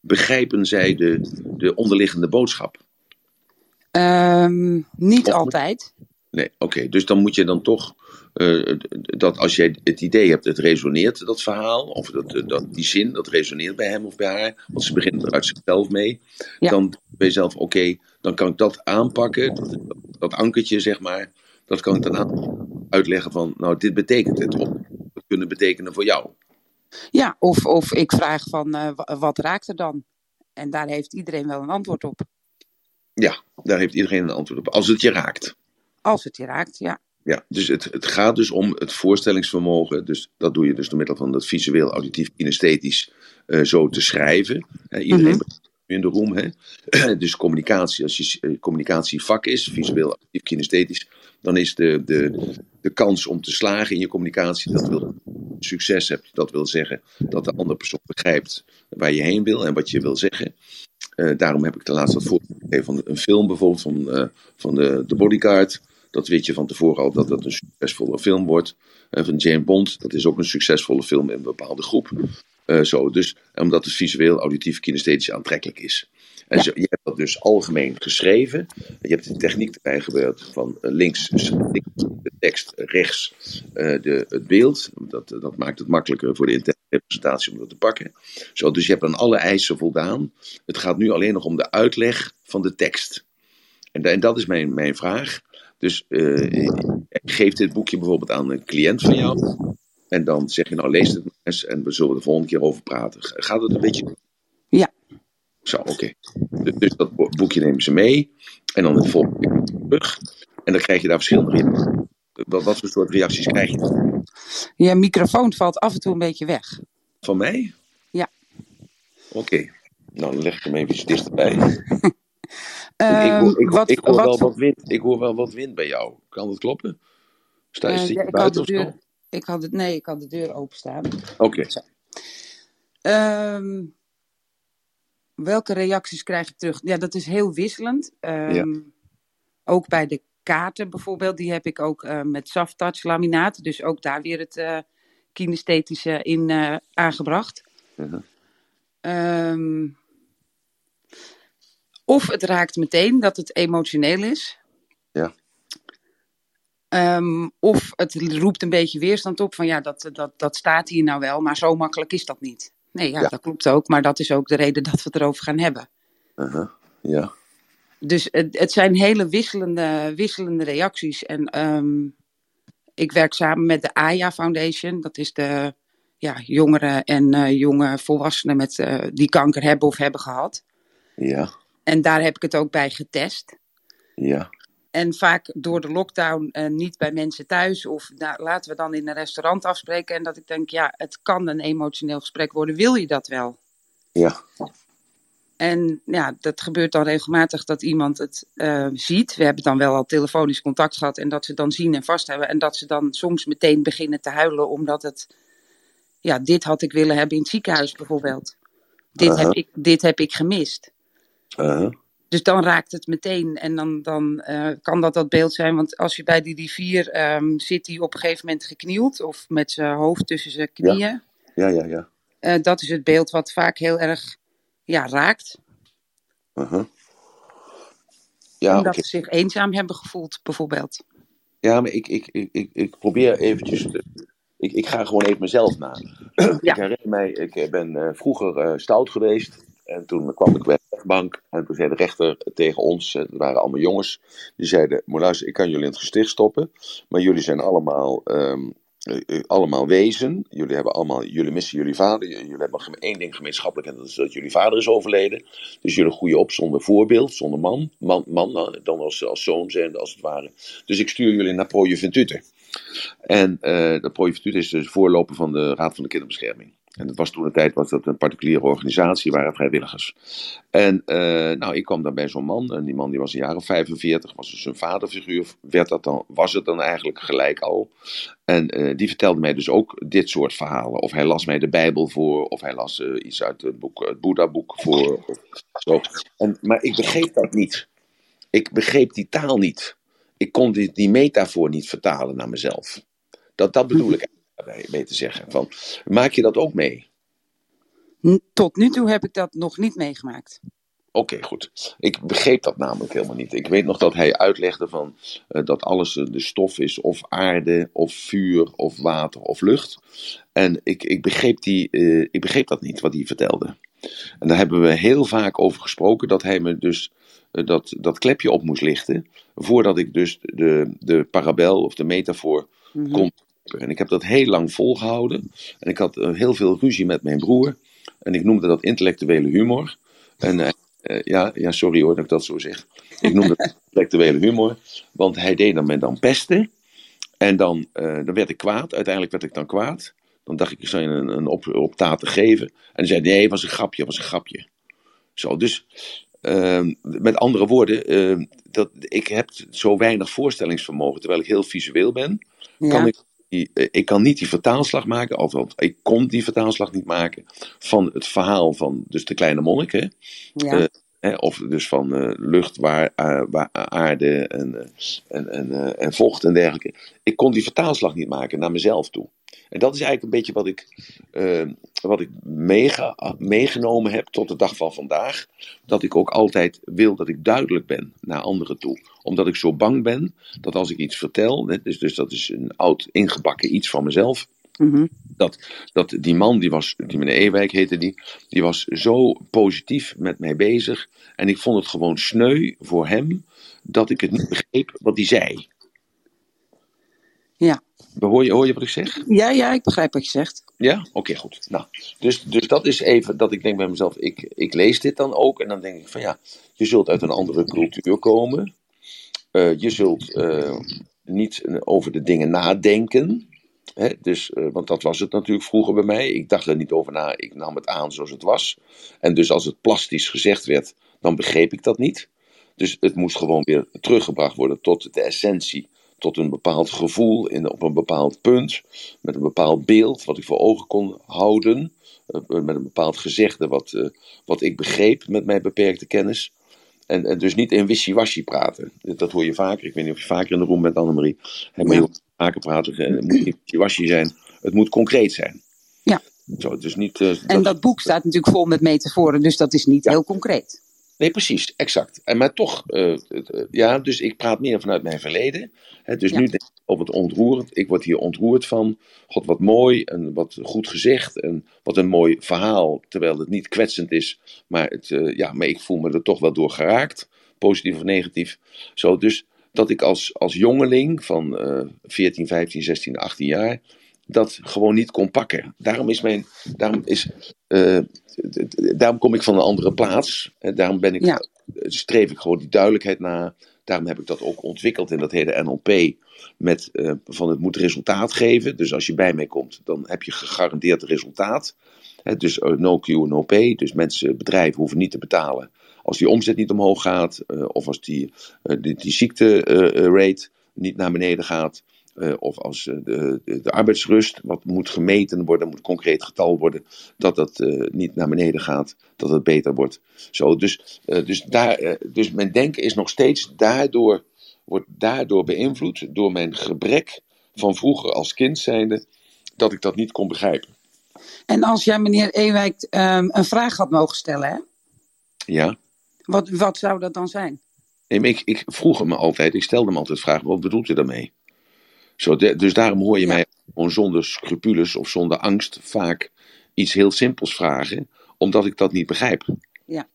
Begrijpen zij de, de onderliggende boodschap? Ehm, niet Of- altijd. Nee, oké. Dus dan moet je dan toch, eh, dat als jij het idee hebt, het resoneert, dat verhaal, of dat, eh, dat, die zin, dat resoneert bij hem of bij haar, want ze beginnen er uit zichzelf mee, Ja. dan ben je zelf, oké, dan kan ik dat aanpakken, dat, dat, dat ankertje, zeg maar, dat kan ik dan uitleggen van, nou, dit betekent het, of het kunnen betekenen voor jou. Ja, of, of ik vraag van eh, wa- wat raakt er dan? En daar heeft iedereen wel een antwoord op. Ja, daar heeft iedereen een antwoord op. Als het je raakt. Als het je raakt, ja. Ja, dus het, het gaat dus om het voorstellingsvermogen. Dus dat doe je dus door middel van dat visueel, auditief, kinesthetisch eh, zo te schrijven. Iedereen Mhm. in de room. Hè. dus communicatie, als je eh, communicatievak is, visueel, auditief, kinesthetisch, dan is de, de, de kans om te slagen in je communicatie, dat wil succes hebt. Dat wil zeggen dat de andere persoon begrijpt waar je heen wil en wat je wil zeggen. Eh, daarom heb ik de laatste wat voorbeeld gegeven van een film bijvoorbeeld van, van de, de Bodyguard. Dat weet je van tevoren al dat dat een succesvolle film wordt. En van James Bond, dat is ook een succesvolle film in een bepaalde groep. Eh, zo, dus, omdat het visueel, auditief, kinesthetisch aantrekkelijk is. En Ja. zo, je hebt dat dus algemeen geschreven. Je hebt de techniek erbij gebruikt van eh, links, links de tekst, rechts eh, de, het beeld. Dat, dat maakt het makkelijker voor de interne representatie om dat te pakken. Zo, dus je hebt aan alle eisen voldaan. Het gaat nu alleen nog om de uitleg van de tekst. En, en dat is mijn, mijn vraag. Dus eh, geef dit boekje bijvoorbeeld aan een cliënt van jou. En dan zeg je nou lees het maar eens en we zullen de volgende keer over praten. Gaat het een beetje? Ja. Zo, oké. Dus, dus dat bo- boekje nemen ze mee. En dan het volgende keer terug. En dan krijg je daar verschillende reacties. Wat, wat voor soort reacties krijg je dan? Je microfoon valt af en toe een beetje weg. Van mij? Ja. Oké. Nou, dan leg ik hem even dichterbij. Ehm, ik hoor, ik, wat, ik hoor wat wel wat wind. Ik hoor wel wat wind bij jou. Kan dat kloppen? Sta je eh, ja, je buiten of zo? deur, ik had het, nee, ik had de deur openstaan. Oké. Ehm, welke reacties krijg ik terug? Ja, dat is heel wisselend. Ehm, Ook bij de kaarten bijvoorbeeld, die heb ik ook eh, met soft touch laminaat. Dus ook daar weer het eh kinesthetische in aangebracht. Ehm, of het raakt meteen dat het emotioneel is. Ja. Ehm, of het roept een beetje weerstand op van ja, dat, dat, dat staat hier nou wel, maar zo makkelijk is dat niet. Nee, ja, Ja. dat klopt ook, maar dat is ook de reden dat we het erover gaan hebben. Uh-huh. Ja. Dus het, het zijn hele wisselende, wisselende reacties. En ehm, ik werk samen met de AYA Foundation. Dat is de ja, jongeren en eh, jonge volwassenen met, eh, die kanker hebben of hebben gehad. Ja. En daar heb ik het ook bij getest. Ja. En vaak door de lockdown eh, niet bij mensen thuis. Of nou, laten we dan in een restaurant afspreken. En dat ik denk, ja, het kan een emotioneel gesprek worden. Wil je dat wel? Ja. En ja, dat gebeurt dan regelmatig dat iemand het uh, ziet. We hebben dan wel al telefonisch contact gehad en dat ze dan zien en vast hebben. En dat ze dan soms meteen beginnen te huilen omdat het, ja, dit had ik willen hebben in het ziekenhuis bijvoorbeeld. Dit, uh -huh. heb, ik, dit heb ik gemist. Uh -huh. Dus dan raakt het meteen en dan, dan uh, kan dat dat beeld zijn. Want als je bij die rivier um, zit, die op een gegeven moment geknield of met zijn hoofd tussen zijn knieën. Ja, ja, ja. ja. Uh, dat is het beeld wat vaak heel erg ja, raakt. Uh -huh. ja, Omdat okay. ze zich eenzaam hebben gevoeld, bijvoorbeeld. Ja, maar ik, ik, ik, ik, ik probeer eventjes. Te, ik, ik ga gewoon even mezelf na. Ja. ik herinner mij, ik ben uh, vroeger stout geweest. En toen kwam ik bij de rechtbank. En toen zei de rechter tegen ons, het waren allemaal jongens. Die zeiden: luister, ik kan jullie in het gesticht stoppen. Maar jullie zijn allemaal. Um, uh, allemaal wezen. Jullie hebben allemaal, jullie missen jullie vader. Jullie hebben één ding gemeenschappelijk en dat is dat jullie vader is overleden. Dus jullie groeien op zonder voorbeeld, zonder man. Man, man dan als, als zoon zijn, als het ware. Dus ik stuur jullie naar Pro Juventute. En uh, de Pro Juventute is de voorloper van de Raad van de Kinderbescherming. En dat was toen een tijd was dat een particuliere organisatie, waren vrijwilligers. En uh, nou, ik kwam dan bij zo'n man, en die man die was een jaar of 45, was dus een vaderfiguur, werd dat dan, was het dan eigenlijk gelijk al. En uh, die vertelde mij dus ook dit soort verhalen. Of hij las mij de Bijbel voor, of hij las uh, iets uit het, boek, het Boeddha-boek voor. Zo. En, maar ik begreep dat niet. Ik begreep die taal niet. Ik kon die, die metafoor niet vertalen naar mezelf. Dat, dat bedoel ik eigenlijk mee te zeggen. Van, maak je dat ook mee? Tot nu toe heb ik dat nog niet meegemaakt. Oké, okay, goed. Ik begreep dat namelijk helemaal niet. Ik weet nog dat hij uitlegde van, uh, dat alles uh, de stof is, of aarde, of vuur, of water, of lucht. En ik, ik, begreep die, uh, ik begreep dat niet, wat hij vertelde. En daar hebben we heel vaak over gesproken, dat hij me dus dat, dat klepje op moest lichten, voordat ik dus de, de parabel of de metafoor mm -hmm. kon en ik heb dat heel lang volgehouden. En ik had uh, heel veel ruzie met mijn broer. En ik noemde dat intellectuele humor. En uh, uh, ja, ja, sorry hoor dat ik dat zo zeg. Ik noemde dat intellectuele humor. Want hij deed dan met dan pesten. En dan, dan werd ik kwaad. Uiteindelijk werd ik dan kwaad. Dan dacht ik, ik zou je een, een op, op taart te geven. En hij zei, nee, het was een grapje, het was een grapje. Zo, dus met andere woorden, dat, ik heb zo weinig voorstellingsvermogen. Terwijl ik heel visueel ben, ja. kan ik ik kan niet die vertaalslag maken, althans, ik kon die vertaalslag niet maken van het verhaal van dus de kleine monnik, hè? Ja. Uh, hè, of dus van uh, lucht, waar, uh, waar, aarde en, en, en, en vocht en dergelijke. Ik kon die vertaalslag niet maken naar mezelf toe. En dat is eigenlijk een beetje wat ik, wat ik meege, meegenomen heb tot de dag van vandaag. Dat ik ook altijd wil dat ik duidelijk ben naar anderen toe. Omdat ik zo bang ben dat als ik iets vertel, dus, dus dat is een oud ingebakken iets van mezelf. Mm -hmm. Dat, dat die man, die, was, die meneer Ewijk heette die, die was zo positief met mij bezig. En ik vond het gewoon sneu voor hem dat ik het niet begreep wat hij zei. Hoor je, hoor je wat ik zeg? Ja, ja, ik begrijp wat je zegt. Ja? Oké, okay, goed. Nou, dus, dus dat is even dat ik denk bij mezelf, ik, ik lees dit dan ook en dan denk ik van ja, je zult uit een andere cultuur komen. Uh, je zult uh, niet over de dingen nadenken. Hè? Dus, uh, want dat was het natuurlijk vroeger bij mij. Ik dacht er niet over na, ik nam het aan zoals het was. En dus als het plastisch gezegd werd, dan begreep ik dat niet. Dus het moest gewoon weer teruggebracht worden tot de essentie tot een bepaald gevoel in, op een bepaald punt, met een bepaald beeld wat ik voor ogen kon houden, uh, met een bepaald gezegde wat, uh, wat ik begreep met mijn beperkte kennis. En, en dus niet in wishy-washy praten. Dat hoor je vaker. Ik weet niet of je vaker in de room bent, Annemarie. Hey, maar je hoort vaker praten. Het moet niet wishy-washy zijn. Het moet concreet zijn. Ja. Zo, dus niet, uh, en dat, dat, boek staat natuurlijk vol met metaforen, dus dat is niet ja. heel concreet. Nee, precies, exact. En maar toch, uh, uh, ja, dus ik praat meer vanuit mijn verleden. Hè, dus ja. nu denk ik op het ontroerend. Ik word hier ontroerd van. God, wat mooi en wat goed gezegd. En wat een mooi verhaal. Terwijl het niet kwetsend is. Maar, het, uh, ja, maar ik voel me er toch wel door geraakt. Positief of negatief. Zo, dus dat ik als, als jongeling van 14, 15, 16, 18 jaar. Dat gewoon niet kon pakken. Daarom is mijn. Daarom is daarom kom ik van een andere plaats. En daarom ben ik, ja. streef ik gewoon die duidelijkheid na. Daarom heb ik dat ook ontwikkeld in dat hele NLP. Met uh, van het moet resultaat geven. Dus als je bij mij komt, dan heb je gegarandeerd resultaat. Dus no Q, no pay. Dus mensen, bedrijven hoeven niet te betalen als die omzet niet omhoog gaat, uh, of als die, die, die ziekterate niet naar beneden gaat. Uh, of als uh, de, de, arbeidsrust, wat moet gemeten worden, moet concreet getal worden, dat dat uh, niet naar beneden gaat, dat het beter wordt. Zo, dus, dus, daar, dus mijn denken is nog steeds daardoor, wordt daardoor beïnvloed door mijn gebrek van vroeger als kind zijnde, dat ik dat niet kon begrijpen. En als jij meneer Ewijk um, een vraag had mogen stellen, hè? Ja. Wat, wat zou dat dan zijn? Nee, ik, ik vroeg hem altijd, ik stelde hem altijd vragen, wat bedoelt u daarmee? Zo, de, dus daarom hoor je ja. mij gewoon zonder scrupules of zonder angst vaak iets heel simpels vragen, omdat ik dat niet begrijp. Ja.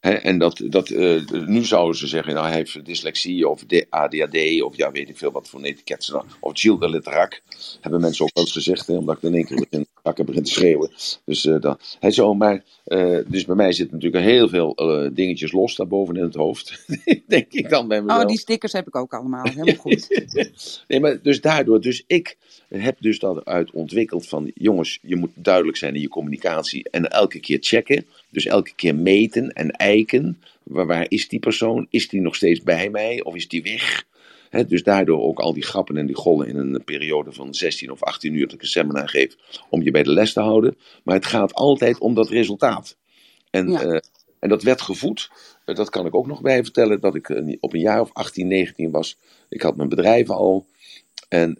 He, en dat, dat, uh, nu zouden ze zeggen, nou, hij heeft dyslexie of ADHD of ja, weet ik veel wat voor een etiket ze dan. Of Gilles de hebben mensen ook wel eens gezegd, hè, omdat ik in één keer begin, begin te schreeuwen. Dus, uh, dat, zo, maar, uh, dus bij mij zitten natuurlijk heel veel dingetjes los daarboven in het hoofd. Denk ik dan bij mezelf. Oh, die stickers heb ik ook allemaal, helemaal goed. nee, maar dus daardoor, dus ik heb dus dat uit ontwikkeld van, jongens, je moet duidelijk zijn in je communicatie en elke keer checken. Dus elke keer meten en eiken. Waar, waar is die persoon? Is die nog steeds bij mij of is die weg? He, dus daardoor ook al die grappen en die gollen in een periode van 16 of 18 uur dat ik een seminar geef, om je bij de les te houden. Maar het gaat altijd om dat resultaat. En, ja. uh, en dat werd gevoed. Uh, dat kan ik ook nog bij vertellen. Dat ik uh, op een jaar of 18, 19 was. Ik had mijn bedrijven al. En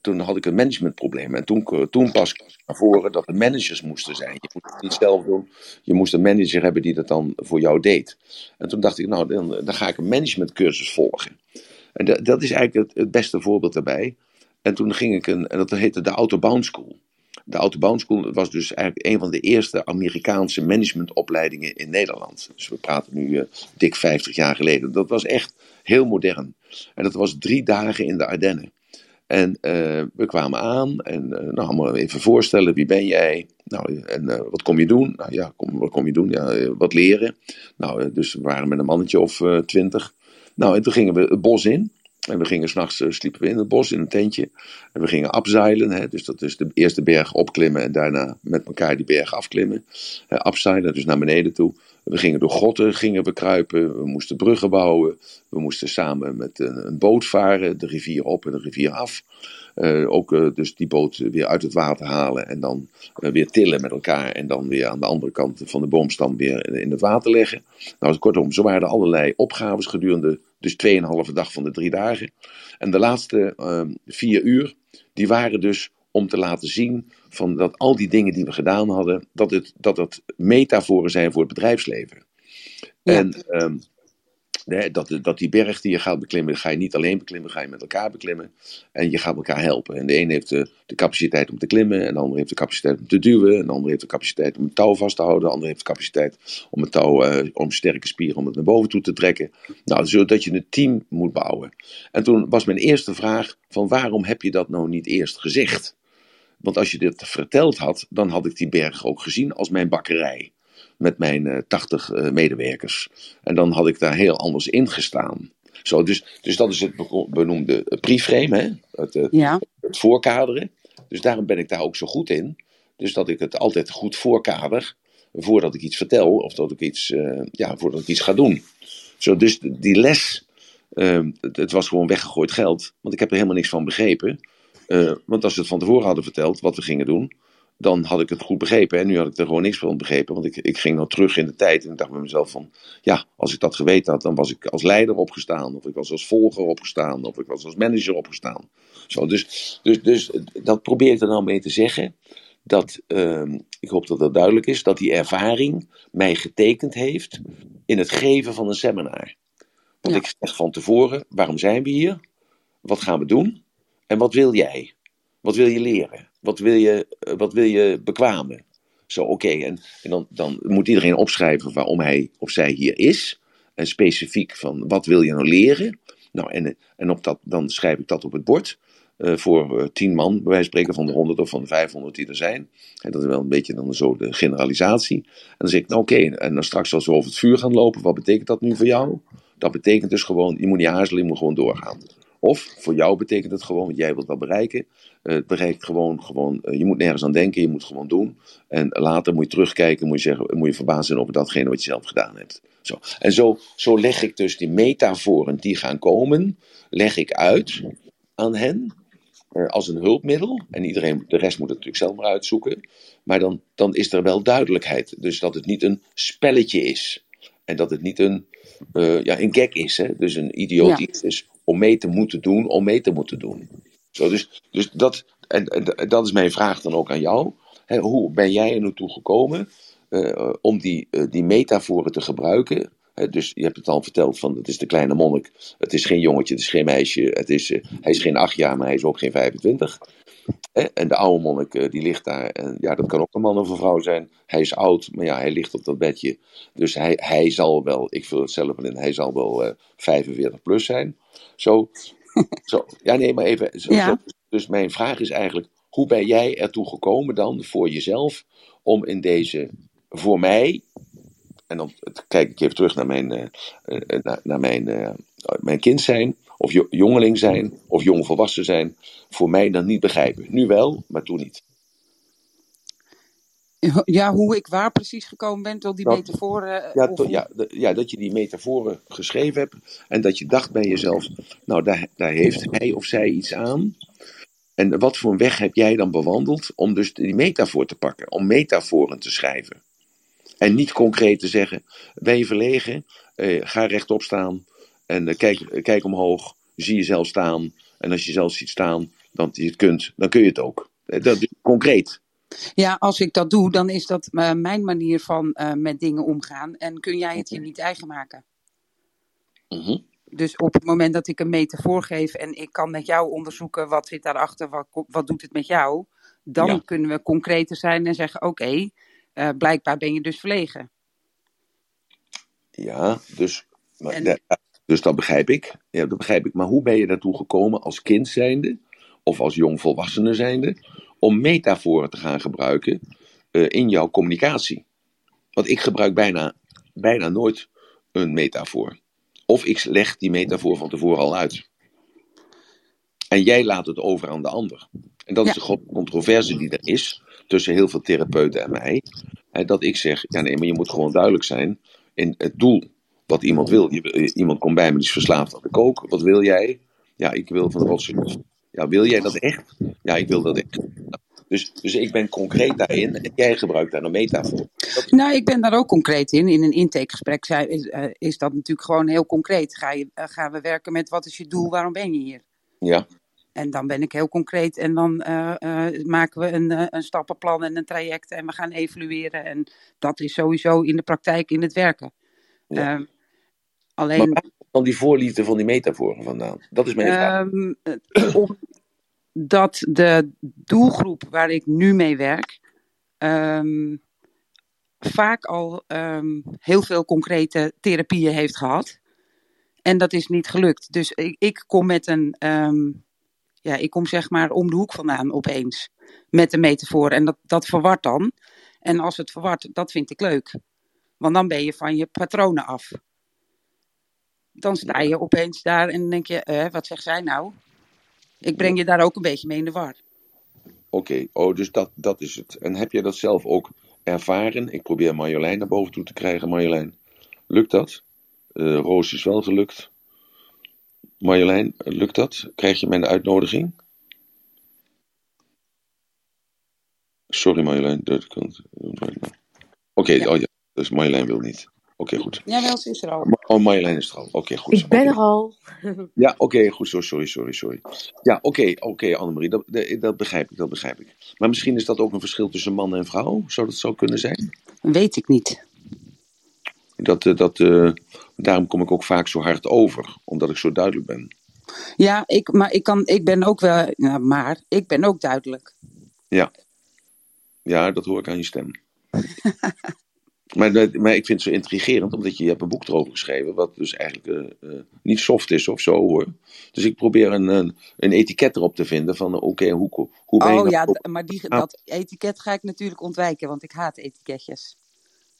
toen had ik een managementprobleem. En toen, toen pas naar voren dat er managers moesten zijn. Je moest het niet zelf doen. Je moest een manager hebben die dat dan voor jou deed. En toen dacht ik, nou, dan, dan ga ik een managementcursus volgen. En dat, is eigenlijk het, beste voorbeeld daarbij. En toen ging ik een, en dat heette de Autobound School. De Autobound School was dus eigenlijk een van de eerste Amerikaanse managementopleidingen in Nederland. Dus we praten nu uh, dik 50 jaar geleden. Dat was echt heel modern. En dat was drie dagen in de Ardennen. En uh, we kwamen aan en uh, nou, allemaal even voorstellen, wie ben jij? Nou, en wat kom je doen? Nou ja, kom, wat kom je doen? Ja, wat leren. Nou, dus we waren met een mannetje of twintig. Nou, en toen gingen we het bos in. En we gingen s'nachts, sliepen we in het bos in een tentje. En we gingen abzeilen, hè, dus dat is de eerste berg opklimmen en daarna met elkaar die berg afklimmen. Uh, abzeilen, dus naar beneden toe. We gingen door grotten, gingen we kruipen, we moesten bruggen bouwen. We moesten samen met een, een boot varen, de rivier op en de rivier af. Uh, ook uh, dus die boot weer uit het water halen en dan uh, weer tillen met elkaar. En dan weer aan de andere kant van de boomstam weer in het water leggen. Nou, kortom, zo waren er allerlei opgaves gedurende dus 2,5 dag van de drie dagen. En de laatste vier uur, die waren dus om te laten zien van dat al die dingen die we gedaan hadden, dat het, dat het metaforen zijn voor het bedrijfsleven. Ja. En um, dat, dat die berg die je gaat beklimmen, ga je niet alleen beklimmen, ga je met elkaar beklimmen. En je gaat elkaar helpen. En de een heeft de, capaciteit om te klimmen, en de ander heeft de capaciteit om te duwen, en de ander heeft de capaciteit om het touw vast te houden, de ander heeft de capaciteit om het touw, uh, om sterke spieren, om het naar boven toe te trekken. Nou, zodat je een team moet bouwen. En toen was mijn eerste vraag van waarom heb je dat nou niet eerst gezegd? Want als je dit verteld had, dan had ik die berg ook gezien als mijn bakkerij. Met mijn uh, 80 uh, medewerkers. En dan had ik daar heel anders in gestaan. Zo, dus, dus dat is het benoemde preframe, hè? Het, het, ja. het voorkaderen. Dus daarom ben ik daar ook zo goed in. Dus dat ik het altijd goed voorkader. Voordat ik iets vertel of dat ik iets, uh, ja, voordat ik iets ga doen. Zo, dus die les, uh, het, het was gewoon weggegooid geld. Want ik heb er helemaal niks van begrepen. Uh, want als ze het van tevoren hadden verteld wat we gingen doen, dan had ik het goed begrepen. En nu had ik er gewoon niks van begrepen, want ik, ik ging dan terug in de tijd en ik dacht bij mezelf van, ja, als ik dat geweten had, dan was ik als leider opgestaan, of ik was als volger opgestaan, of ik was als manager opgestaan. Zo, dus, dus, dus dat probeer ik er nou mee te zeggen. Dat, uh, ik hoop dat dat duidelijk is, dat die ervaring mij getekend heeft in het geven van een seminar. Want ja. ik zeg van tevoren, waarom zijn we hier? Wat gaan we doen? En wat wil jij? Wat wil je leren? Wat wil je, wat wil je bekwamen? Zo, oké. En, en dan, dan moet iedereen opschrijven waarom hij of zij hier is. En specifiek van wat wil je nou leren? Nou, en, en op dat, dan schrijf ik dat op het bord. Uh, voor uh, tien man, bij wijze van spreken, van de honderd of van de vijfhonderd die er zijn. En dat is wel een beetje dan zo de generalisatie. En dan zeg ik, nou oké, en dan straks als we over het vuur gaan lopen, wat betekent dat nu voor jou? Dat betekent dus gewoon, je moet niet aarzelen, je moet gewoon doorgaan. Of voor jou betekent het gewoon, want jij wilt dat bereiken. eh, Het bereikt gewoon, gewoon eh, je moet nergens aan denken, je moet het gewoon doen. En later moet je terugkijken, moet je, zeggen, moet je verbaasd zijn over datgene wat je zelf gedaan hebt. Zo. En zo, zo leg ik dus die metaforen die gaan komen, leg ik uit aan hen eh, als een hulpmiddel. En iedereen, de rest moet het natuurlijk zelf maar uitzoeken. Maar dan, dan is er wel duidelijkheid. Dus dat het niet een spelletje is. En dat het niet een, eh, ja, een gag is. Hè? Dus een idioot Ja. iets is om mee te moeten doen, om mee te moeten doen. Zo, dus dus dat, en, en dat is mijn vraag dan ook aan jou. Hè, hoe ben jij er naartoe gekomen eh, om die, eh, die metaforen te gebruiken? Hè, dus je hebt het al verteld van het is de kleine monnik. Het is geen jongetje, het is geen meisje. Het is, eh, hij is geen acht jaar, maar hij is ook geen 25. En de oude monnik eh, die ligt daar. En ja, dat kan ook een man of een vrouw zijn. Hij is oud, maar ja, hij ligt op dat bedje. Dus hij, hij zal wel, ik vul het zelf wel in, hij zal wel eh 45 plus zijn. Zo, zo. Ja, nee, maar even. Zo, Ja. zo. Dus mijn vraag is eigenlijk: hoe ben jij ertoe gekomen dan voor jezelf om in deze, voor mij, en dan kijk ik even terug naar mijn, eh, eh, naar, naar mijn, eh, mijn kind zijn, of jo- jongeling zijn, of jongvolwassen zijn, voor mij dan niet begrijpen. Nu wel, maar toen niet. Ja, hoe ik waar precies gekomen ben tot die Dat- metaforen. eh, Ja, of ja, ja, dat je die metaforen geschreven hebt en dat je dacht bij jezelf, nou daar, daar heeft hij of zij iets aan. En wat voor een weg heb jij dan bewandeld om dus die metafoor te pakken, om metaforen te schrijven? En niet concreet te zeggen, ben je verlegen, eh, ga rechtop staan en eh, kijk, eh, kijk omhoog, zie jezelf staan. En als je jezelf ziet staan, dan je het kunt, dan kun je het ook. Eh, Dat is concreet. Ja, als ik dat doe, dan is dat mijn manier van met dingen omgaan. En kun jij het je niet eigen maken. Mhm. Dus op het moment dat ik een metafoor geef en ik kan met jou onderzoeken wat zit daarachter, wat, wat doet het met jou, dan Ja. kunnen we concreter zijn en zeggen: Oké, blijkbaar ben je dus verlegen. Ja, dus, maar En- dus dat begrijp ik. Ja, dat begrijp ik. Maar hoe ben je daartoe gekomen als kind zijnde, of als jongvolwassene zijnde, om metaforen te gaan gebruiken eh, in jouw communicatie? Want ik gebruik bijna, bijna nooit een metafoor. Of ik leg die metafoor van tevoren al uit. En jij laat het over aan de ander. En dat is de grote controverse die er is tussen heel veel therapeuten en mij. Dat ik zeg, ja nee, maar je moet gewoon duidelijk zijn in het doel wat iemand wil. Je, iemand komt bij me, die is verslaafd aan de kook. Wat wil jij? Ja, ik wil van de rotzooi. Ja, wil jij dat echt? Ja, ik wil dat echt. Dus, dus ik ben concreet daarin en jij gebruikt daar een metafoor. Nou, ik ben daar ook concreet in. In een intakegesprek is, eh, is dat natuurlijk gewoon heel concreet. Ga je, eh, gaan we werken met wat is je doel, waarom ben je hier? Ja, En dan ben ik heel concreet en dan eh, maken we een, een stappenplan en een traject en we gaan evalueren. En dat is sowieso in de praktijk, in het werken. Ja. Maar alleen, dan die voorliefde van die metaforen vandaan? Dat is mijn vraag. ehm, eh, omdat de doelgroep waar ik nu mee werk, ehm, vaak al ehm, heel veel concrete therapieën heeft gehad. En dat is niet gelukt. Dus ik, ik kom met een, ja, ik kom zeg maar om de hoek vandaan opeens. Met een metafoor. En dat, dat verwart dan. En als het verwart, dat vind ik leuk. Want dan ben je van je patronen af. Dan sta je opeens daar en denk je, eh, wat zegt zij nou? Ik breng je daar ook een beetje mee in de war. Oké, oh, dus dat, dat is het. En heb jij dat zelf ook ervaren? Ik probeer Marjolein naar boven toe te krijgen. Marjolein, lukt dat? Eh, Roos is wel gelukt. Marjolein, lukt dat? Krijg je mijn uitnodiging? Sorry Marjolein. dat kan- Oké, Ja. oh ja, dus Marjolein wil niet. Oké, goed. Jawel, ze is er al. Oh, Marjolein is er al. Oké, goed. Ik ben er al. Ja, oké, goed zo, sorry, sorry, sorry. Ja, oké, oké, Annemarie, dat, dat, dat begrijp ik, dat begrijp ik. Maar misschien is dat ook een verschil tussen man en vrouw, zou dat zo kunnen zijn? Weet ik niet. Dat, eh, dat, eh, daarom kom ik ook vaak zo hard over, omdat ik zo duidelijk ben. Ja, ik, maar ik, kan, ik ben ook wel, nou, maar ik ben ook duidelijk. Ja, dat hoor ik aan je stem. maar, maar ik vind het zo intrigerend, omdat je, je hebt een boek erover geschreven, wat dus eigenlijk eh, eh, niet soft is of zo hoor. Dus ik probeer een, een, een etiket erop te vinden van, eh, oké, hoe, hoe ben je Oh ja, op- maar die, Ah. dat etiket ga ik natuurlijk ontwijken, want ik haat etiketjes.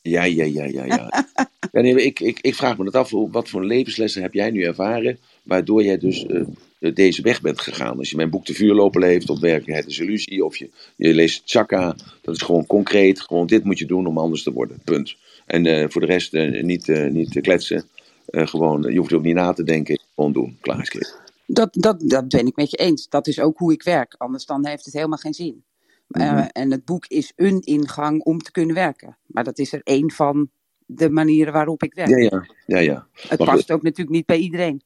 Ja, ja, ja, ja, ja. ja nee, ik, ik, ik vraag me dat af, wat voor levenslessen heb jij nu ervaren waardoor jij dus eh, deze weg bent gegaan. Als je mijn boek De Vuurloper heeft, of Werkelijkheid is Illusie, of je, je leest Chaka, dat is gewoon concreet, gewoon dit moet je doen om anders te worden, punt. En eh, voor de rest uh, niet, niet kletsen, gewoon, je hoeft ook niet na te denken, gewoon doen, klaar is Dat, dat, dat ben ik met je eens. Dat is ook hoe ik werk. Anders dan heeft het helemaal geen zin. Mm en het boek is een ingang om te kunnen werken. Maar dat is er één van de manieren waarop ik werk. Ja, ja. ja, ja. Het past ook natuurlijk niet bij iedereen.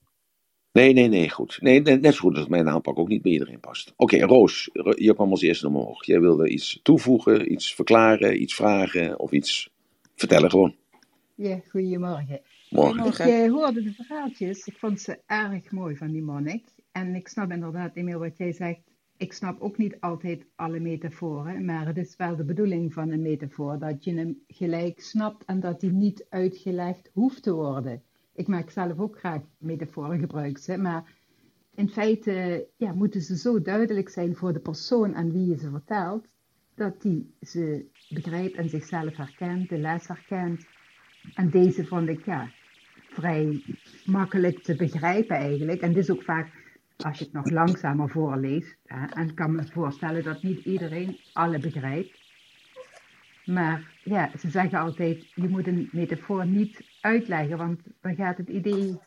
Nee, nee, nee, goed. Nee, net zo goed dat mijn aanpak ook niet bij iedereen past. Oké, Roos, je kwam als eerste omhoog. Jij wilde iets toevoegen, iets verklaren, iets vragen of iets vertellen gewoon. Ja, goedemorgen. Morgen. Ik uh, hoorde de verhaaltjes. Ik vond ze erg mooi van die monnik. En ik snap inderdaad, Emil, wat jij zegt ik snap ook niet altijd alle metaforen, maar het is wel de bedoeling van een metafoor dat je hem gelijk snapt en dat hij niet uitgelegd hoeft te worden. Ik maak zelf ook graag metaforen gebruik, maar in feite ja, moeten ze zo duidelijk zijn voor de persoon aan wie je ze vertelt, dat die ze begrijpt en zichzelf herkent, de les herkent. En deze vond ik ja, vrij makkelijk te begrijpen eigenlijk. En dit is ook vaak als je het nog langzamer voorleest. Hè, en ik kan me voorstellen dat niet iedereen alle begrijpt. Maar ja, ze zeggen altijd, je moet een metafoor niet uitleggen, want dan gaat het idee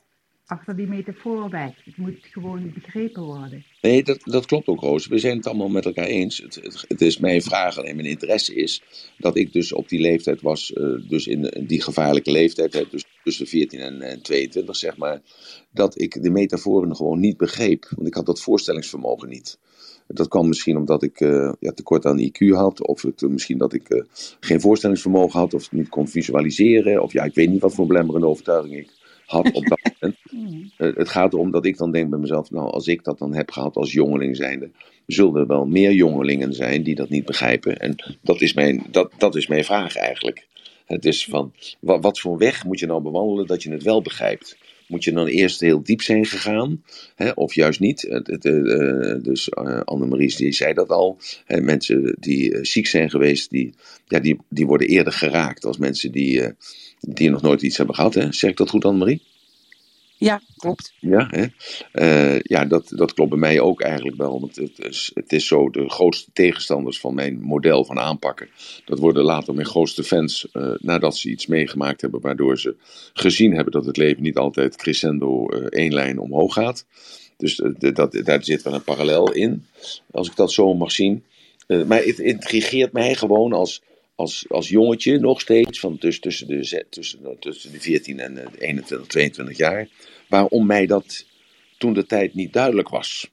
achter die metafoor weg. Het moet gewoon begrepen worden. Nee, dat, dat klopt ook, Roos. We zijn het allemaal met elkaar eens. Het, het, is mijn vraag en mijn interesse is dat ik dus op die leeftijd was, uh, dus in die gevaarlijke leeftijd, dus tussen 14 en, en 22 zeg maar, dat ik de metaforen gewoon niet begreep. Want ik had dat voorstellingsvermogen niet. Dat kwam misschien omdat ik uh, ja, tekort aan IQ had, of het, misschien dat ik uh, geen voorstellingsvermogen had, of niet kon visualiseren, of ja, ik weet niet wat voor belemmerende overtuiging ik had op dat moment. Uh, het gaat erom dat ik dan denk bij mezelf, nou, als ik dat dan heb gehad als jongeling zijnde, zullen er wel meer jongelingen zijn die dat niet begrijpen. En dat is mijn, dat, dat is mijn vraag eigenlijk. Het is van, wat, wat voor weg moet je nou bewandelen dat je het wel begrijpt? Moet je dan eerst heel diep zijn gegaan, hè, of juist niet? Het, het, uh, dus uh, Annemarie die zei dat al. Hè, mensen die ziek zijn geweest, die, ja, die, die worden eerder geraakt als mensen die, die nog nooit iets hebben gehad. Hè? Zeg ik dat goed, Annemarie? Ja, klopt. Ja, hè? Uh, ja dat, dat klopt bij mij ook eigenlijk wel. Want het is, het is zo, de grootste tegenstanders van mijn model van aanpakken, dat worden later mijn grootste fans uh, nadat ze iets meegemaakt hebben, waardoor ze gezien hebben dat het leven niet altijd crescendo uh, één lijn omhoog gaat. Dus dat, daar zit wel een parallel in, als ik dat zo mag zien. maar het intrigeert mij gewoon als als, als jongetje nog steeds, van tussen, tussen, de, tussen, tussen de 14 en de 21, 22 jaar, waarom mij dat toen de tijd niet duidelijk was.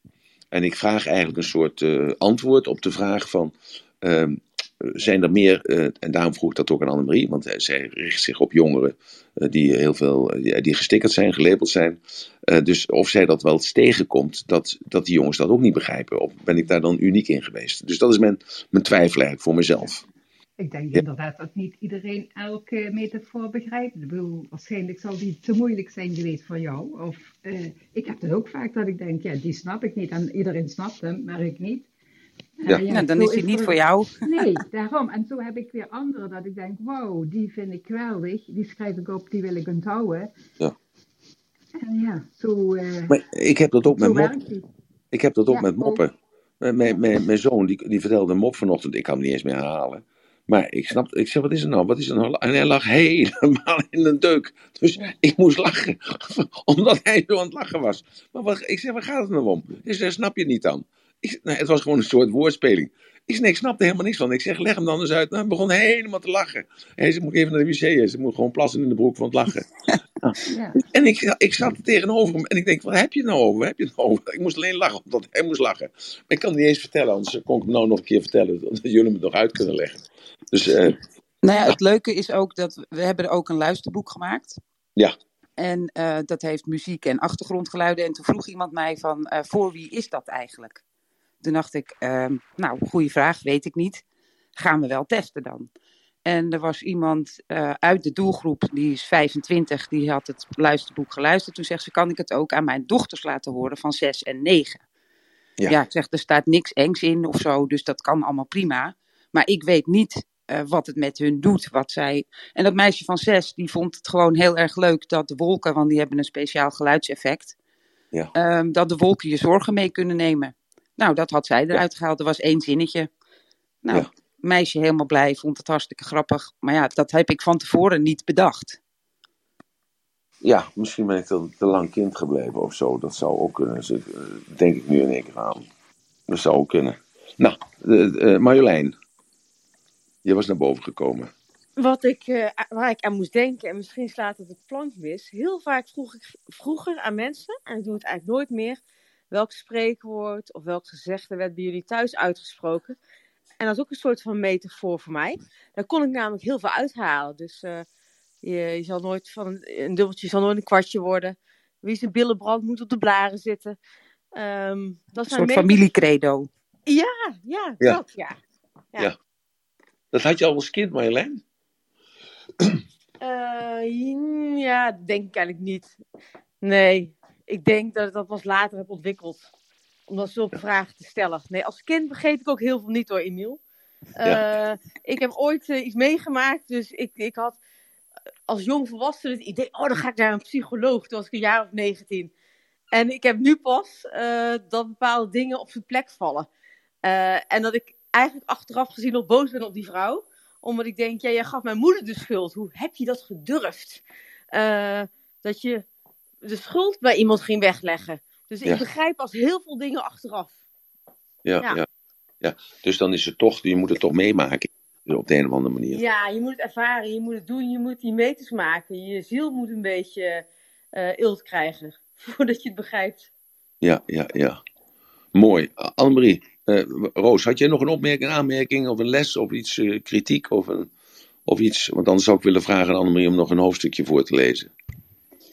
En ik vraag eigenlijk een soort uh, antwoord op de vraag van, uh, zijn er meer, uh, en daarom vroeg ik dat ook aan Annemarie, want zij richt zich op jongeren die heel veel, die, gestickerd zijn, gelabeld zijn. dus of zij dat wel tegenkomt, dat, dat die jongens dat ook niet begrijpen. Of ben ik daar dan uniek in geweest? Dus dat is mijn, mijn twijfel eigenlijk voor mezelf. Ik denk inderdaad dat niet iedereen elke metafoor begrijpt. Ik bedoel, waarschijnlijk zal die te moeilijk zijn geweest voor jou. Of uh, ik heb het ook vaak dat ik denk, ja, die snap ik niet. En iedereen snapt hem, maar ik niet. Uh, ja. ja. dan is hij niet voor jou. Nee, daarom. En zo heb ik weer anderen dat ik denk, wow, die vind ik geweldig. Die schrijf ik op, die wil ik onthouden. Ja. En ja, zo. Uh, maar ik heb dat ook met moppen. Ik heb dat ook ja, met moppen. Mijn, mijn, mijn zoon die, die vertelde een mop vanochtend, ik kan hem niet eens meer herhalen. Maar ik snap, ik zeg, wat is er nou? Wat is er nou? En hij lag helemaal in een deuk. Dus ik moest lachen, omdat hij zo aan het lachen was. Maar wat, ik zeg, waar gaat het nou om? Ik zeg, snap je het niet dan? Ik, nou, het was gewoon een soort woordspeling. Ik zeg, nee, ik snapte helemaal niks van. Ik zeg, leg hem dan eens uit. Nou, hij begon helemaal te lachen. Hij zei, moet even naar de wc. Ze moet gewoon plassen in de broek van het lachen. Ja. En ik, ik zat er tegenover hem en ik denk, wat heb je nou over? Wat heb je nou over? Ik moest alleen lachen omdat hij moest lachen. Maar ik kan het niet eens vertellen, anders kon ik hem nou nog een keer vertellen. Dat jullie me nog uit kunnen leggen. Dus, uh, nou ja, het leuke is ook dat we hebben er ook een luisterboek gemaakt. Ja. En uh, dat heeft muziek en achtergrondgeluiden. En toen vroeg iemand mij van, uh, voor wie is dat eigenlijk? Toen dacht ik, ehm, nou, goede vraag, weet ik niet. Gaan we wel testen dan. En er was iemand uit de doelgroep, die is 25, die had het luisterboek geluisterd. Toen zegt ze, kan ik het ook aan mijn dochters laten horen van 6 en 9? Ja, ja ik zeg, er staat niks engs in of zo, dus dat kan allemaal prima. Maar ik weet niet uh, wat het met hun doet. Wat zij... En dat meisje van zes, die vond het gewoon heel erg leuk dat de wolken, want die hebben een speciaal geluidseffect. Ja. Ehm, dat de wolken je zorgen mee kunnen nemen. Nou, dat had zij eruit gehaald. Er was één zinnetje. Nou, Ja. meisje helemaal blij, vond het hartstikke grappig. Maar ja, dat heb ik van tevoren niet bedacht. Ja, misschien ben ik dan te lang kind gebleven of zo. Dat zou ook kunnen. Eh, denk ik nu in één keer aan. Dat zou ook kunnen. Nou, eh, eh, Marjolein. Je was naar boven gekomen. Wat ik, eh, waar ik aan moest denken, en misschien slaat het het plank mis. Heel vaak vroeg ik vroeger aan mensen, en ik doe het eigenlijk nooit meer, welk spreekwoord of welk gezegde werd bij jullie thuis uitgesproken. En dat is ook een soort van metafoor voor mij. Daar kon ik namelijk heel veel uithalen. Dus eh, je, je zal nooit van een, een dubbeltje zal nooit een kwartje worden. Wie zijn billen brandt moet op de blaren zitten. Ehm, dat Een zijn soort familiecredo. Ja, ja, Ja. dat ja. Ja. Ja. Dat had je al als kind, Marjolein? Eh, ja, denk ik eigenlijk niet. Nee, ik denk dat ik dat pas later heb ontwikkeld. Om dat zulke vragen te stellen. Nee, als kind begreep ik ook heel veel niet hoor, Emiel. Eh, Ik heb ooit eh, iets meegemaakt, dus ik, ik had als jong volwassene het idee, oh dan ga ik naar een psycholoog. Toen was ik een jaar of 19. En ik heb nu pas dat bepaalde dingen op zijn plek vallen. En dat ik eigenlijk achteraf gezien nog boos ben op die vrouw omdat ik denk, ja, jij gaf mijn moeder de schuld. Hoe heb je dat gedurfd? Eh, dat je de schuld bij iemand ging wegleggen. Dus Ja. ik begrijp pas heel veel dingen achteraf. Ja, Ja. ja. ja. Dus dan is het toch, je moet het toch meemaken. Op de een of andere manier. Ja, je moet het ervaren, je moet het doen, je moet die meters maken. Je ziel moet een beetje ilt krijgen, voordat je het begrijpt. Ja, ja, ja. Mooi. Annemarie, Roos, had jij nog een opmerking, aanmerking of een les of iets, eh, kritiek of, een, of iets? Want anders zou ik willen vragen aan Annemarie om nog een hoofdstukje voor te lezen.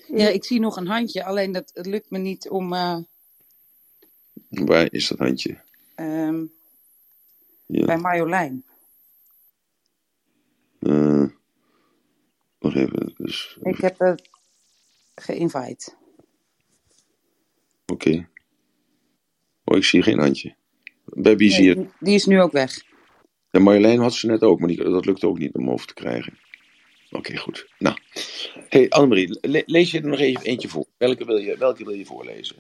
Ja, ik zie nog een handje, alleen dat het lukt me niet om. eh, Waar is dat handje? ehm, Ja. bij Marjolein. Eh, nog even. Dus, Ik heb het geïnvite. Oké. Oh, ik zie geen handje. Bij wie zie je? Nee, die is nu ook weg. Ja, Marjolein had ze net ook, maar die, dat lukte ook niet om over te krijgen. Oké, goed. Nou. hey, Annemarie, le- lees je er nog even eentje voor. Welke wil je, welke wil je voorlezen?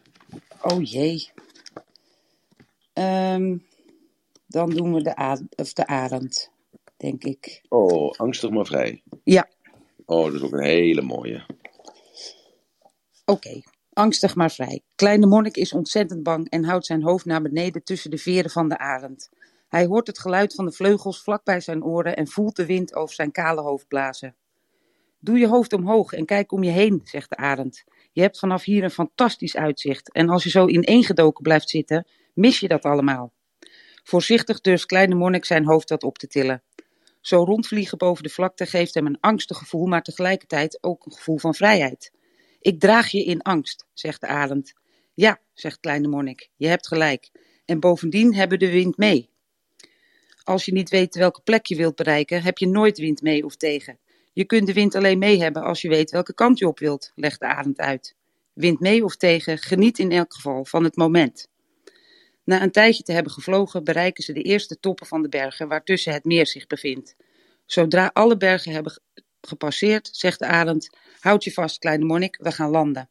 Oh jee. Ehm, dan doen we de, of de arend, denk ik. Oh, angstig maar vrij. Ja, Oh, dat is ook een hele mooie. oké. Angstig maar vrij. Kleine monnik is ontzettend bang en houdt zijn hoofd naar beneden tussen de veren van de arend. Hij hoort het geluid van de vleugels vlak bij zijn oren en voelt de wind over zijn kale hoofd blazen. Doe je hoofd omhoog en kijk om je heen, zegt de arend. Je hebt vanaf hier een fantastisch uitzicht en als je zo ineengedoken blijft zitten, mis je dat allemaal. Voorzichtig durft kleine monnik zijn hoofd wat op te tillen. Zo rondvliegen boven de vlakte geeft hem een angstig gevoel, maar tegelijkertijd ook een gevoel van vrijheid. Ik draag je in angst, zegt de arend. Ja, zegt kleine monnik, je hebt gelijk. En bovendien hebben de wind mee. Als je niet weet welke plek je wilt bereiken, heb je nooit wind mee of tegen. Je kunt de wind alleen mee hebben als je weet welke kant je op wilt, legt de arend uit. Wind mee of tegen, geniet in elk geval van het moment. Na een tijdje te hebben gevlogen, bereiken ze de eerste toppen van de bergen waartussen het meer zich bevindt. Zodra alle bergen hebben gepasseerd, zegt de arend: Houd je vast, kleine monnik, we gaan landen.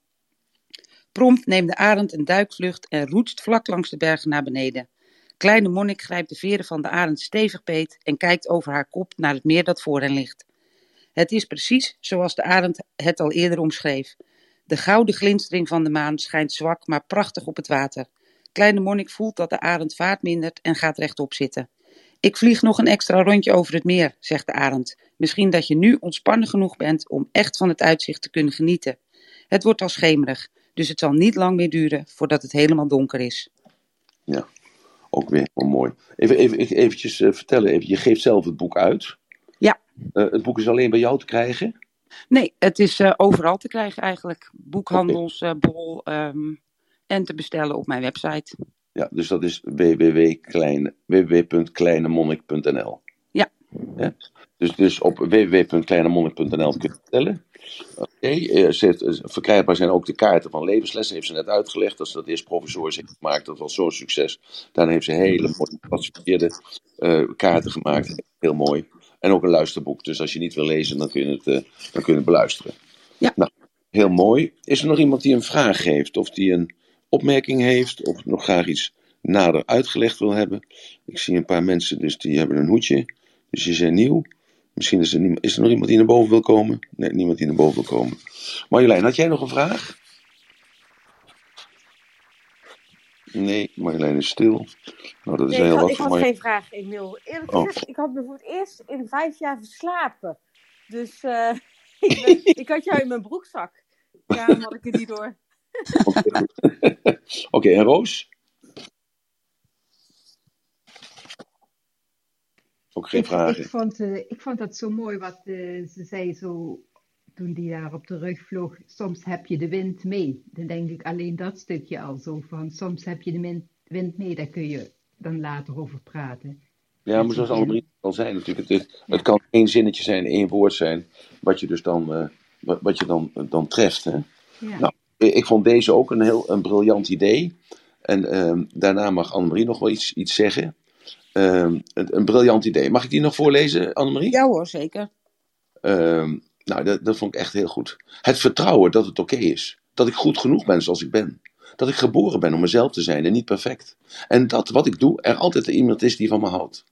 Prompt neemt de arend een duikvlucht en roetst vlak langs de bergen naar beneden. Kleine monnik grijpt de veren van de arend stevig beet en kijkt over haar kop naar het meer dat voor hen ligt. Het is precies zoals de arend het al eerder omschreef. De gouden glinstering van de maan schijnt zwak, maar prachtig op het water. Kleine monnik voelt dat de arend vaart mindert en gaat rechtop zitten. Ik vlieg nog een extra rondje over het meer, zegt de arend. Misschien dat je nu ontspannen genoeg bent om echt van het uitzicht te kunnen genieten. Het wordt al schemerig, dus het zal niet lang meer duren voordat het helemaal donker is. Ja, ook weer heel mooi. Even, even even- eventjes eh, vertellen, even, je geeft zelf het boek uit. Ja. Eh, het boek is alleen bij jou te krijgen. Nee, het is eh, overal te krijgen eigenlijk. Boekhandels, bol ehm, en te bestellen op mijn website. Ja, dus dat is www.kleine- www.kleinemonnik.nl. Ja. Ja? Dus, dus op www.kleinemonnik.nl kun je bestellen. Oké, eh, ze heeft- eh, verkrijgbaar zijn ook de kaarten van levenslessen, heeft ze net uitgelegd. Dat ze dat eerst provisorisch heeft gemaakt, dat was zo'n succes. Daarna heeft ze hele mooie geclassificeerde eh, kaarten gemaakt, heel mooi. En ook een luisterboek, dus als je niet wil lezen, dan kun je het, eh, dan kun je het beluisteren. Ja. Nou, Heel mooi. Is er nog iemand die een vraag heeft of die een opmerking heeft of nog graag iets nader uitgelegd wil hebben? Ik zie een paar mensen, dus die hebben een hoedje. Dus die zijn nieuw. Misschien is er, niemand, is er nog iemand die naar boven wil komen? Nee, niemand die naar boven wil komen. Marjolein, had jij nog een vraag? Nee, Marjolein is stil. Nou, dat is Nee, ik heel had, wat ik had geen vraag, Emiel. Eerlijk Oh. gezegd, ik had me voor het eerst in vijf jaar verslapen. Dus eh, ik, ben- ik had jou in mijn broekzak. Ja, had ik er niet door. Oké, en Roos? Ook geen Ik, vragen. ik, vond, eh, ik vond dat zo mooi wat eh, ze zei zo, toen die daar op de rug vloog. Soms heb je de wind mee. Dan denk ik alleen dat stukje al zo van. Soms heb je de wind mee, daar kun je dan later over praten. Ja, maar zoals alle drie al zijn natuurlijk. Het, het kan één zinnetje zijn, één woord zijn, wat je dus dan, eh, wat, wat je dan, dan treft. Hè? Ja. Nou, ik ik vond deze ook een heel een briljant idee. En ehm, daarna mag Annemarie nog wel iets, iets zeggen. Ehm, een, een briljant idee. Mag ik die nog voorlezen, Annemarie? Ja hoor, zeker. Ehm, nou, dat, dat vond ik echt heel goed. Het vertrouwen dat het oké is. Dat ik goed genoeg ben zoals ik ben. Dat ik geboren ben om mezelf te zijn en niet perfect. En dat wat ik doe er altijd iemand is die van me houdt.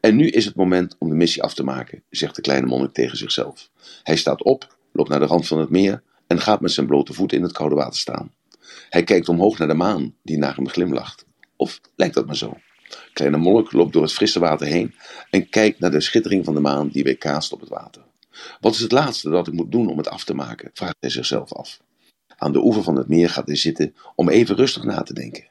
En nu is het moment om de missie af te maken, zegt de kleine monnik tegen zichzelf. Hij staat op, loopt naar de rand van het meer en gaat met zijn blote voeten in het koude water staan. Hij kijkt omhoog naar de maan, die naar hem glimlacht. Of lijkt dat maar zo? Kleine monnik loopt door het frisse water heen en kijkt naar de schittering van de maan die weer op het water. Wat is het laatste dat ik moet doen om het af te maken? vraagt hij zichzelf af. Aan de oever van het meer gaat hij zitten om even rustig na te denken.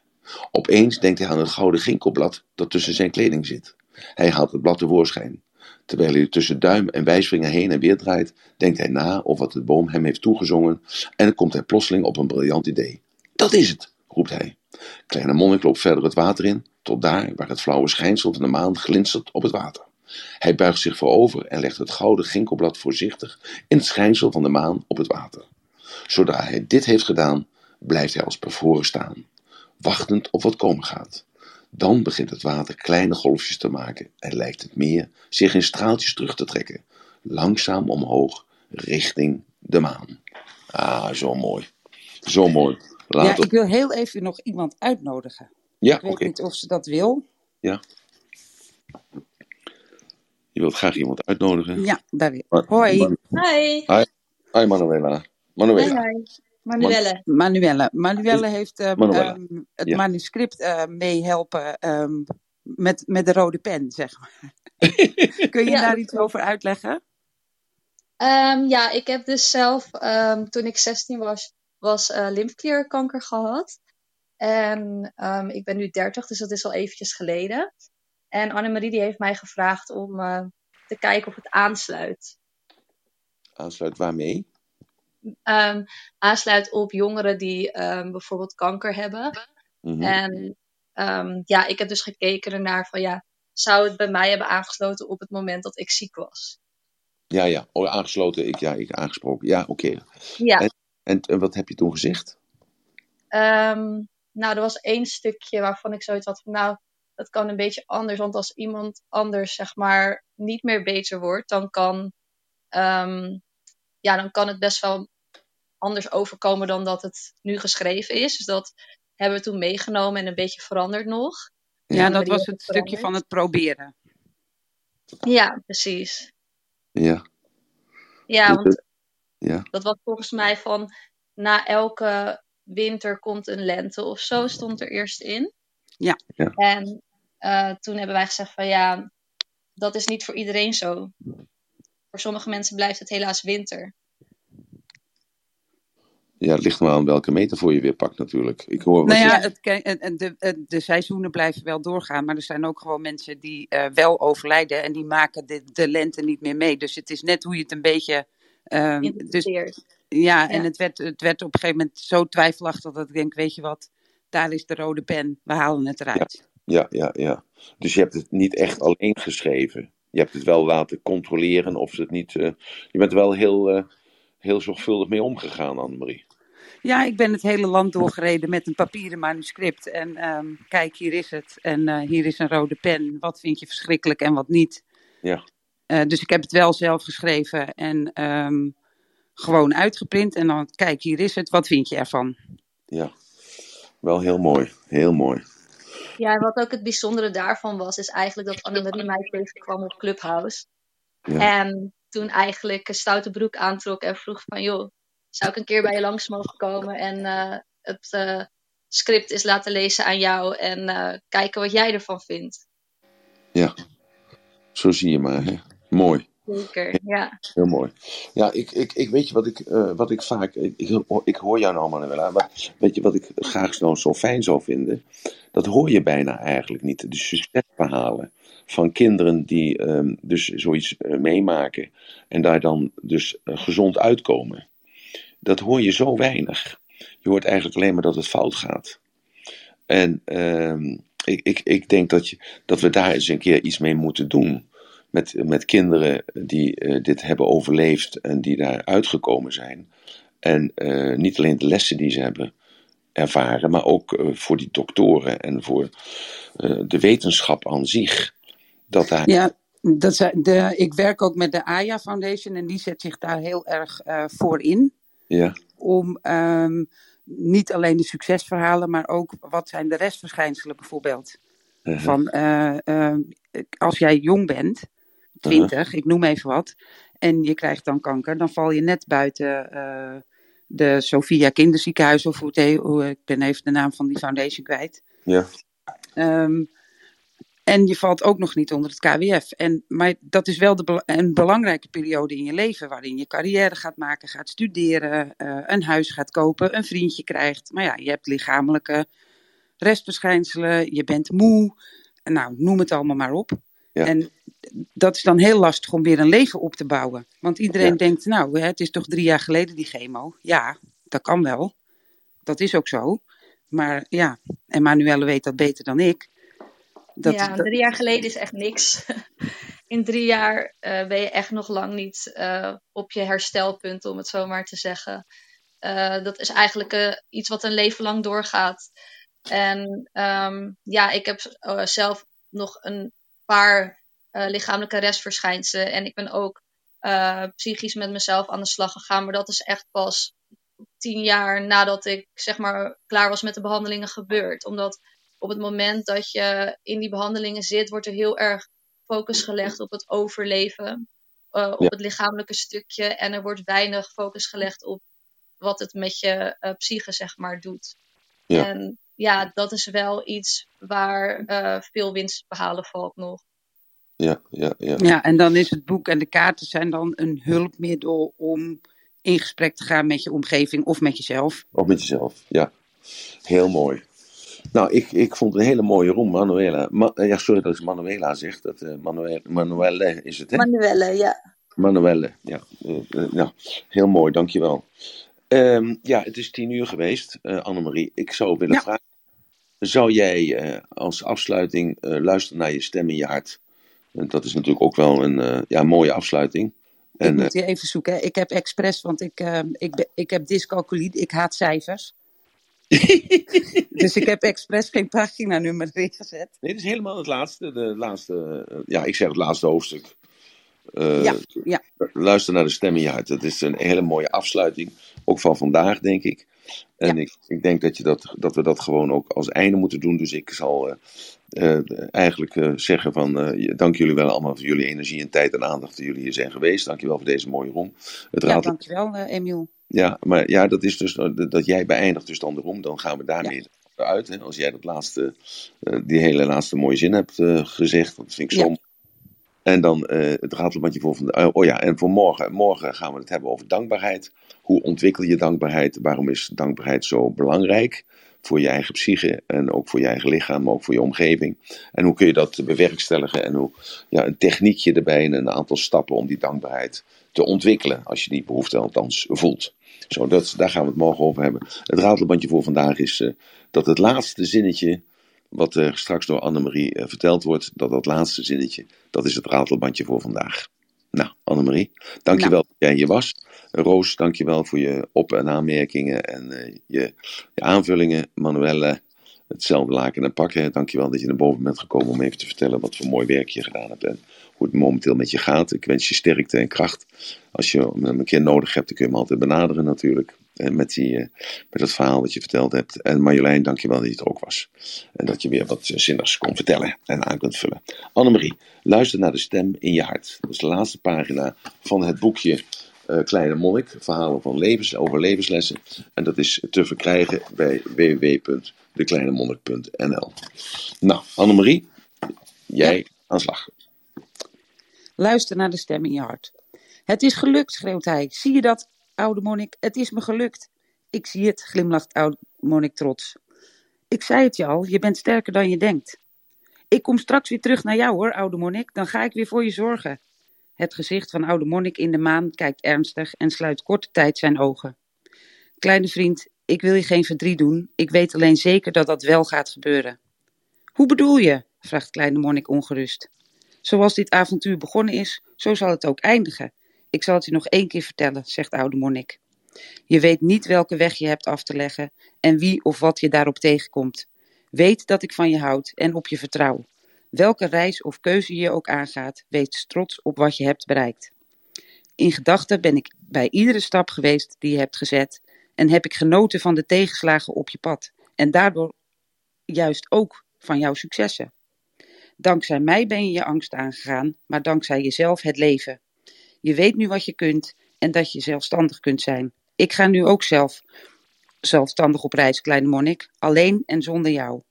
Opeens denkt hij aan het gouden ginkelblad dat tussen zijn kleding zit. Hij haalt het blad tevoorschijn. Terwijl hij tussen duim en wijsvinger heen en weer draait, denkt hij na over wat de boom hem heeft toegezongen en komt hij plotseling op een briljant idee. Dat is het, roept hij. Kleine monnik loopt verder het water in, tot daar waar het flauwe schijnsel van de maan glinstert op het water. Hij buigt zich voorover en legt het gouden ginkelblad voorzichtig in het schijnsel van de maan op het water. Zodra hij dit heeft gedaan, blijft hij als bevroren staan, wachtend op wat komen gaat. Dan begint het water kleine golfjes te maken en lijkt het meer zich in straaltjes terug te trekken, langzaam omhoog richting de maan. Ah, zo mooi. Zo mooi. Ja, Later. ik wil heel even nog iemand uitnodigen. Ja, Ik weet oké. niet of ze dat wil. Je wilt graag iemand uitnodigen. Ja, daar weer. Hoi, Man- Hi. Hi, Manuela. Hi, Manuela. hi. Manuelle. Manuelle. Manuelle heeft ehm, ehm, het Ja. manuscript eh, meehelpen ehm, met, met de rode pen, zeg maar. Kun je Ja, daar iets klopt. over uitleggen? Ehm, ja, ik heb dus zelf, ehm, toen ik 16 was, was eh, lymfeklierkanker gehad. En ehm, ik ben nu 30, dus dat is al eventjes geleden. En Annemarie die heeft mij gevraagd om eh, te kijken of het aansluit. Aansluit waarmee? Ehm, aansluit op jongeren die ehm, bijvoorbeeld kanker hebben. Mhm. En ehm, ja, ik heb dus gekeken ernaar van ja, zou het bij mij hebben aangesloten op het moment dat ik ziek was? Ja, ja. Oh, aangesloten. Ik, ja, ik aangesproken. Ja, oké. Ja. En, en wat heb je toen gezegd? Nou, er was één stukje waarvan ik zoiets had van, nou, dat kan een beetje anders. Want als iemand anders, zeg maar, niet meer beter wordt, dan kan, ja, dan kan het best wel anders overkomen dan dat het nu geschreven is. Dus dat hebben we toen meegenomen en een beetje veranderd nog. Ja, dat was het stukje van het proberen. Ja, precies. Ja. Ja, Dus, want Ja. dat was volgens mij van, na elke winter komt een lente of zo, stond er eerst in. Ja. Ja. En eh, toen hebben wij gezegd van ja, dat is niet voor iedereen zo. Voor sommige mensen blijft het helaas winter. Ja, het ligt maar aan welke metafoor je weer pakt natuurlijk. Ik hoor Nou je- ja, het, ke- en- en de, de seizoenen blijven wel doorgaan, maar er zijn ook gewoon mensen die eh, wel overlijden en die maken de, de lente niet meer mee. Dus het is net hoe je het een beetje. dus, Interpreteert. ja, en het werd, het werd op een gegeven moment zo twijfelachtig dat ik denk: weet je wat, daar is de rode pen, we halen het eruit. Ja, ja, ja. Dus je hebt het niet echt alleen geschreven. Je hebt het wel laten controleren of ze het niet. eh, je bent er wel heel, eh, heel zorgvuldig mee omgegaan, Annemarie. Ja, ik ben het hele land doorgereden met een papieren manuscript. En ehm, kijk, hier is het. En eh, hier is een rode pen. Wat vind je verschrikkelijk en wat niet? Ja. Eh, dus ik heb het wel zelf geschreven en ehm, gewoon uitgeprint. En dan, kijk, hier is het. Wat vind je ervan? Ja, wel heel mooi. Heel mooi. Ja, en wat ook het bijzondere daarvan was, is eigenlijk dat Annemarie mij tegenkwam op Clubhouse. Ja. En toen eigenlijk een stoute broek aantrok en vroeg van, joh, zou ik een keer bij je langs mogen komen en eh, het eh, script is laten lezen aan jou en eh, kijken wat jij ervan vindt. Ja, zo zie je maar. Hè? Mooi. Zeker, ja. Heel mooi. Ja, ik, ik, ik weet je wat ik, wat ik vaak. Ik, ik, ik hoor jou nou allemaal wel aan. Maar weet je wat ik graag zo, zo fijn zou vinden? Dat hoor je bijna eigenlijk niet. De succesverhalen van kinderen die ehm, dus zoiets meemaken. En daar dan dus gezond uitkomen. Dat hoor je zo weinig. Je hoort eigenlijk alleen maar dat het fout gaat. En ehm, ik, ik, ik denk dat, je, dat we daar eens een keer iets mee moeten doen met, met kinderen die eh, dit hebben overleefd en die daar uitgekomen zijn. En eh, niet alleen de lessen die ze hebben ervaren, maar ook eh, voor die doktoren en voor de wetenschap aan zich. Dat daar, Ja, dat de, ik werk ook met de AYA Foundation en die zet zich daar heel erg voor in. Ja, Om ehm, niet alleen de succesverhalen, maar ook wat zijn de restverschijnselen bijvoorbeeld. uh-huh, Van eh, ehm, als jij jong bent, 20, ik noem even wat, en je krijgt dan kanker, dan val je net buiten eh, de Sophia Kinderziekenhuis, of hoe het heet, hoe, ik ben even de naam van die foundation kwijt. ja, Ehm, en je valt ook nog niet onder het KWF. En, maar dat is wel de, een belangrijke periode in je leven, waarin je carrière gaat maken, gaat studeren, eh, een huis gaat kopen, een vriendje krijgt. Maar ja, je hebt lichamelijke restverschijnselen, je bent moe, nou, noem het allemaal maar op. Ja. En dat is dan heel lastig om weer een leven op te bouwen. Want iedereen Ja. denkt, nou, het is toch drie jaar geleden die chemo. Ja, dat kan wel. Dat is ook zo. Maar ja, en Manuelle weet dat beter dan ik. Dat, ja, dat- drie jaar geleden is echt niks. In drie jaar eh, ben je echt nog lang niet eh, op je herstelpunt, om het zo maar te zeggen. Eh, dat is eigenlijk iets wat een leven lang doorgaat. En ehm, ja, ik heb zelf nog een paar lichamelijke restverschijnselen. En ik ben ook psychisch met mezelf aan de slag gegaan. Maar dat is echt pas tien jaar nadat ik zeg maar klaar was met de behandelingen gebeurd. Omdat op het moment dat je in die behandelingen zit, wordt er heel erg focus gelegd op het overleven. eh, op Ja. het lichamelijke stukje. En er wordt weinig focus gelegd op wat het met je eh, psyche, zeg maar, doet. Ja. En ja, dat is wel iets waar eh, veel winst te behalen valt nog. ja, ja, ja. ja, en dan is het boek en de kaarten zijn dan een hulpmiddel om in gesprek te gaan met je omgeving of met jezelf. Of met jezelf, ja. Heel mooi. Nou, ik, ik vond het een hele mooie room, Manuela. Ma- ja, sorry dat ik Manuela zeg. Dat, eh Manuele, Manuelle is het, hè? Manuelle, ja. Manuelle, ja. Eh, eh, nou, heel mooi, dankjewel. Ehm ja, het is tien uur geweest, eh Annemarie. Ik zou willen Ja. vragen, zou jij eh, als afsluiting eh, luisteren naar je stem in je hart? En dat is natuurlijk ook wel een eh, ja, mooie afsluiting. ik En, eh, moet hier even zoeken. hè. Ik heb expres, want ik, eh, ik, ik heb dyscalculie. Ik haat cijfers. dus ik heb expres geen paginanummer erin gezet. Nee, dit is helemaal het laatste. De laatste eh, ja, ik zeg het laatste hoofdstuk. Eh, Ja, ja. Luister naar de stem in je hart. Dat is een hele mooie afsluiting. Ook van vandaag, denk ik. En ik, ik denk dat, je dat, dat we dat gewoon ook als einde moeten doen. Dus ik zal eh, eigenlijk zeggen van... dank jullie wel allemaal voor jullie energie en tijd en aandacht dat jullie hier zijn geweest. Dank je wel voor deze mooie room. Het Ja, raadt- dankjewel, Emiel. Ja, maar ja, dat is dus dat jij beëindigt dus dan de room. Dan gaan we daarmee uit. Hè? Als jij dat laatste, eh, die hele laatste mooie zin hebt eh, gezegd. Dat vind ik zo. Ja. En dan eh, het ratelbandje voor vandaag. oh ja, en voor morgen. Morgen gaan we het hebben over dankbaarheid. Hoe ontwikkel je dankbaarheid? Waarom is dankbaarheid zo belangrijk? Voor je eigen psyche en ook voor je eigen lichaam, maar ook voor je omgeving. En hoe kun je dat bewerkstelligen? En hoe, ja, een techniekje erbij en een aantal stappen om die dankbaarheid te ontwikkelen. Als je die behoefte althans voelt. Zo, dat, daar gaan we het morgen over hebben. Het ratelbandje voor vandaag is eh, dat het laatste zinnetje, wat eh, straks door Annemarie eh, verteld wordt, dat dat laatste zinnetje, dat is het ratelbandje voor vandaag. Nou, Annemarie, dankjewel dat jij hier was. Roos, dankjewel voor je op- en aanmerkingen en je, je aanvullingen. Manuelle, hetzelfde laken en pak. Hè. Dankjewel dat je naar boven bent gekomen om even te vertellen wat voor mooi werk je gedaan hebt en hoe het momenteel met je gaat. Ik wens je sterkte en kracht. Als je hem een keer nodig hebt, dan kun je hem altijd benaderen natuurlijk. En met, die, eh, met het verhaal dat je verteld hebt. En Marjolein, dankjewel dat je er ook was. En dat je weer wat zinnigs kon vertellen en aan kunt vullen. Annemarie, luister naar de stem in je hart. Dat is de laatste pagina van het boekje uh, Kleine Monnik. Verhalen van levens, over levenslessen. En dat is te verkrijgen bij www.dekleinemonnik.nl Nou, Annemarie, jij aan slag. Luister naar de stem in je hart. Het is gelukt, schreeuwt hij. Zie je dat, oude monnik? Het is me gelukt. Ik zie het, glimlacht oude monnik trots. Ik zei het je al, je bent sterker dan je denkt. Ik kom straks weer terug naar jou hoor, oude monnik. Dan ga ik weer voor je zorgen. Het gezicht van oude monnik in de maan kijkt ernstig en sluit korte tijd zijn ogen. Kleine vriend, ik wil je geen verdriet doen. Ik weet alleen zeker dat dat wel gaat gebeuren. Hoe bedoel je? vraagt kleine monnik ongerust. Zoals dit avontuur begonnen is, zo zal het ook eindigen. Ik zal het je nog één keer vertellen, zegt oude monnik. Je weet niet welke weg je hebt af te leggen en wie of wat je daarop tegenkomt. Weet dat ik van je houd en op je vertrouw. Welke reis of keuze je ook aangaat, wees trots op wat je hebt bereikt. In gedachten ben ik bij iedere stap geweest die je hebt gezet en heb ik genoten van de tegenslagen op je pad en daardoor juist ook van jouw successen. Dankzij mij ben je je angst aangegaan, maar dankzij jezelf het leven. Je weet nu wat je kunt en dat je zelfstandig kunt zijn. Ik ga nu ook zelf zelfstandig op reis, kleine monnik, alleen en zonder jou.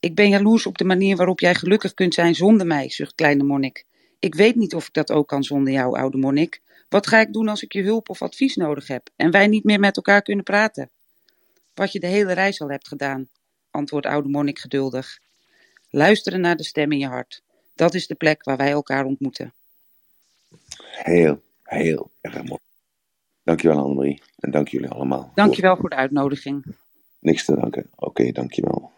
Ik ben jaloers op de manier waarop jij gelukkig kunt zijn zonder mij, zucht kleine monnik. Ik weet niet of ik dat ook kan zonder jou, oude monnik. Wat ga ik doen als ik je hulp of advies nodig heb en wij niet meer met elkaar kunnen praten? Wat je de hele reis al hebt gedaan, antwoordt oude monnik geduldig. Luisteren naar de stem in je hart. Dat is de plek waar wij elkaar ontmoeten. Heel, heel erg mooi. Dankjewel Annemarie en dank jullie allemaal. Dankjewel voor de uitnodiging. Niks te danken. Oké, okay, dankjewel.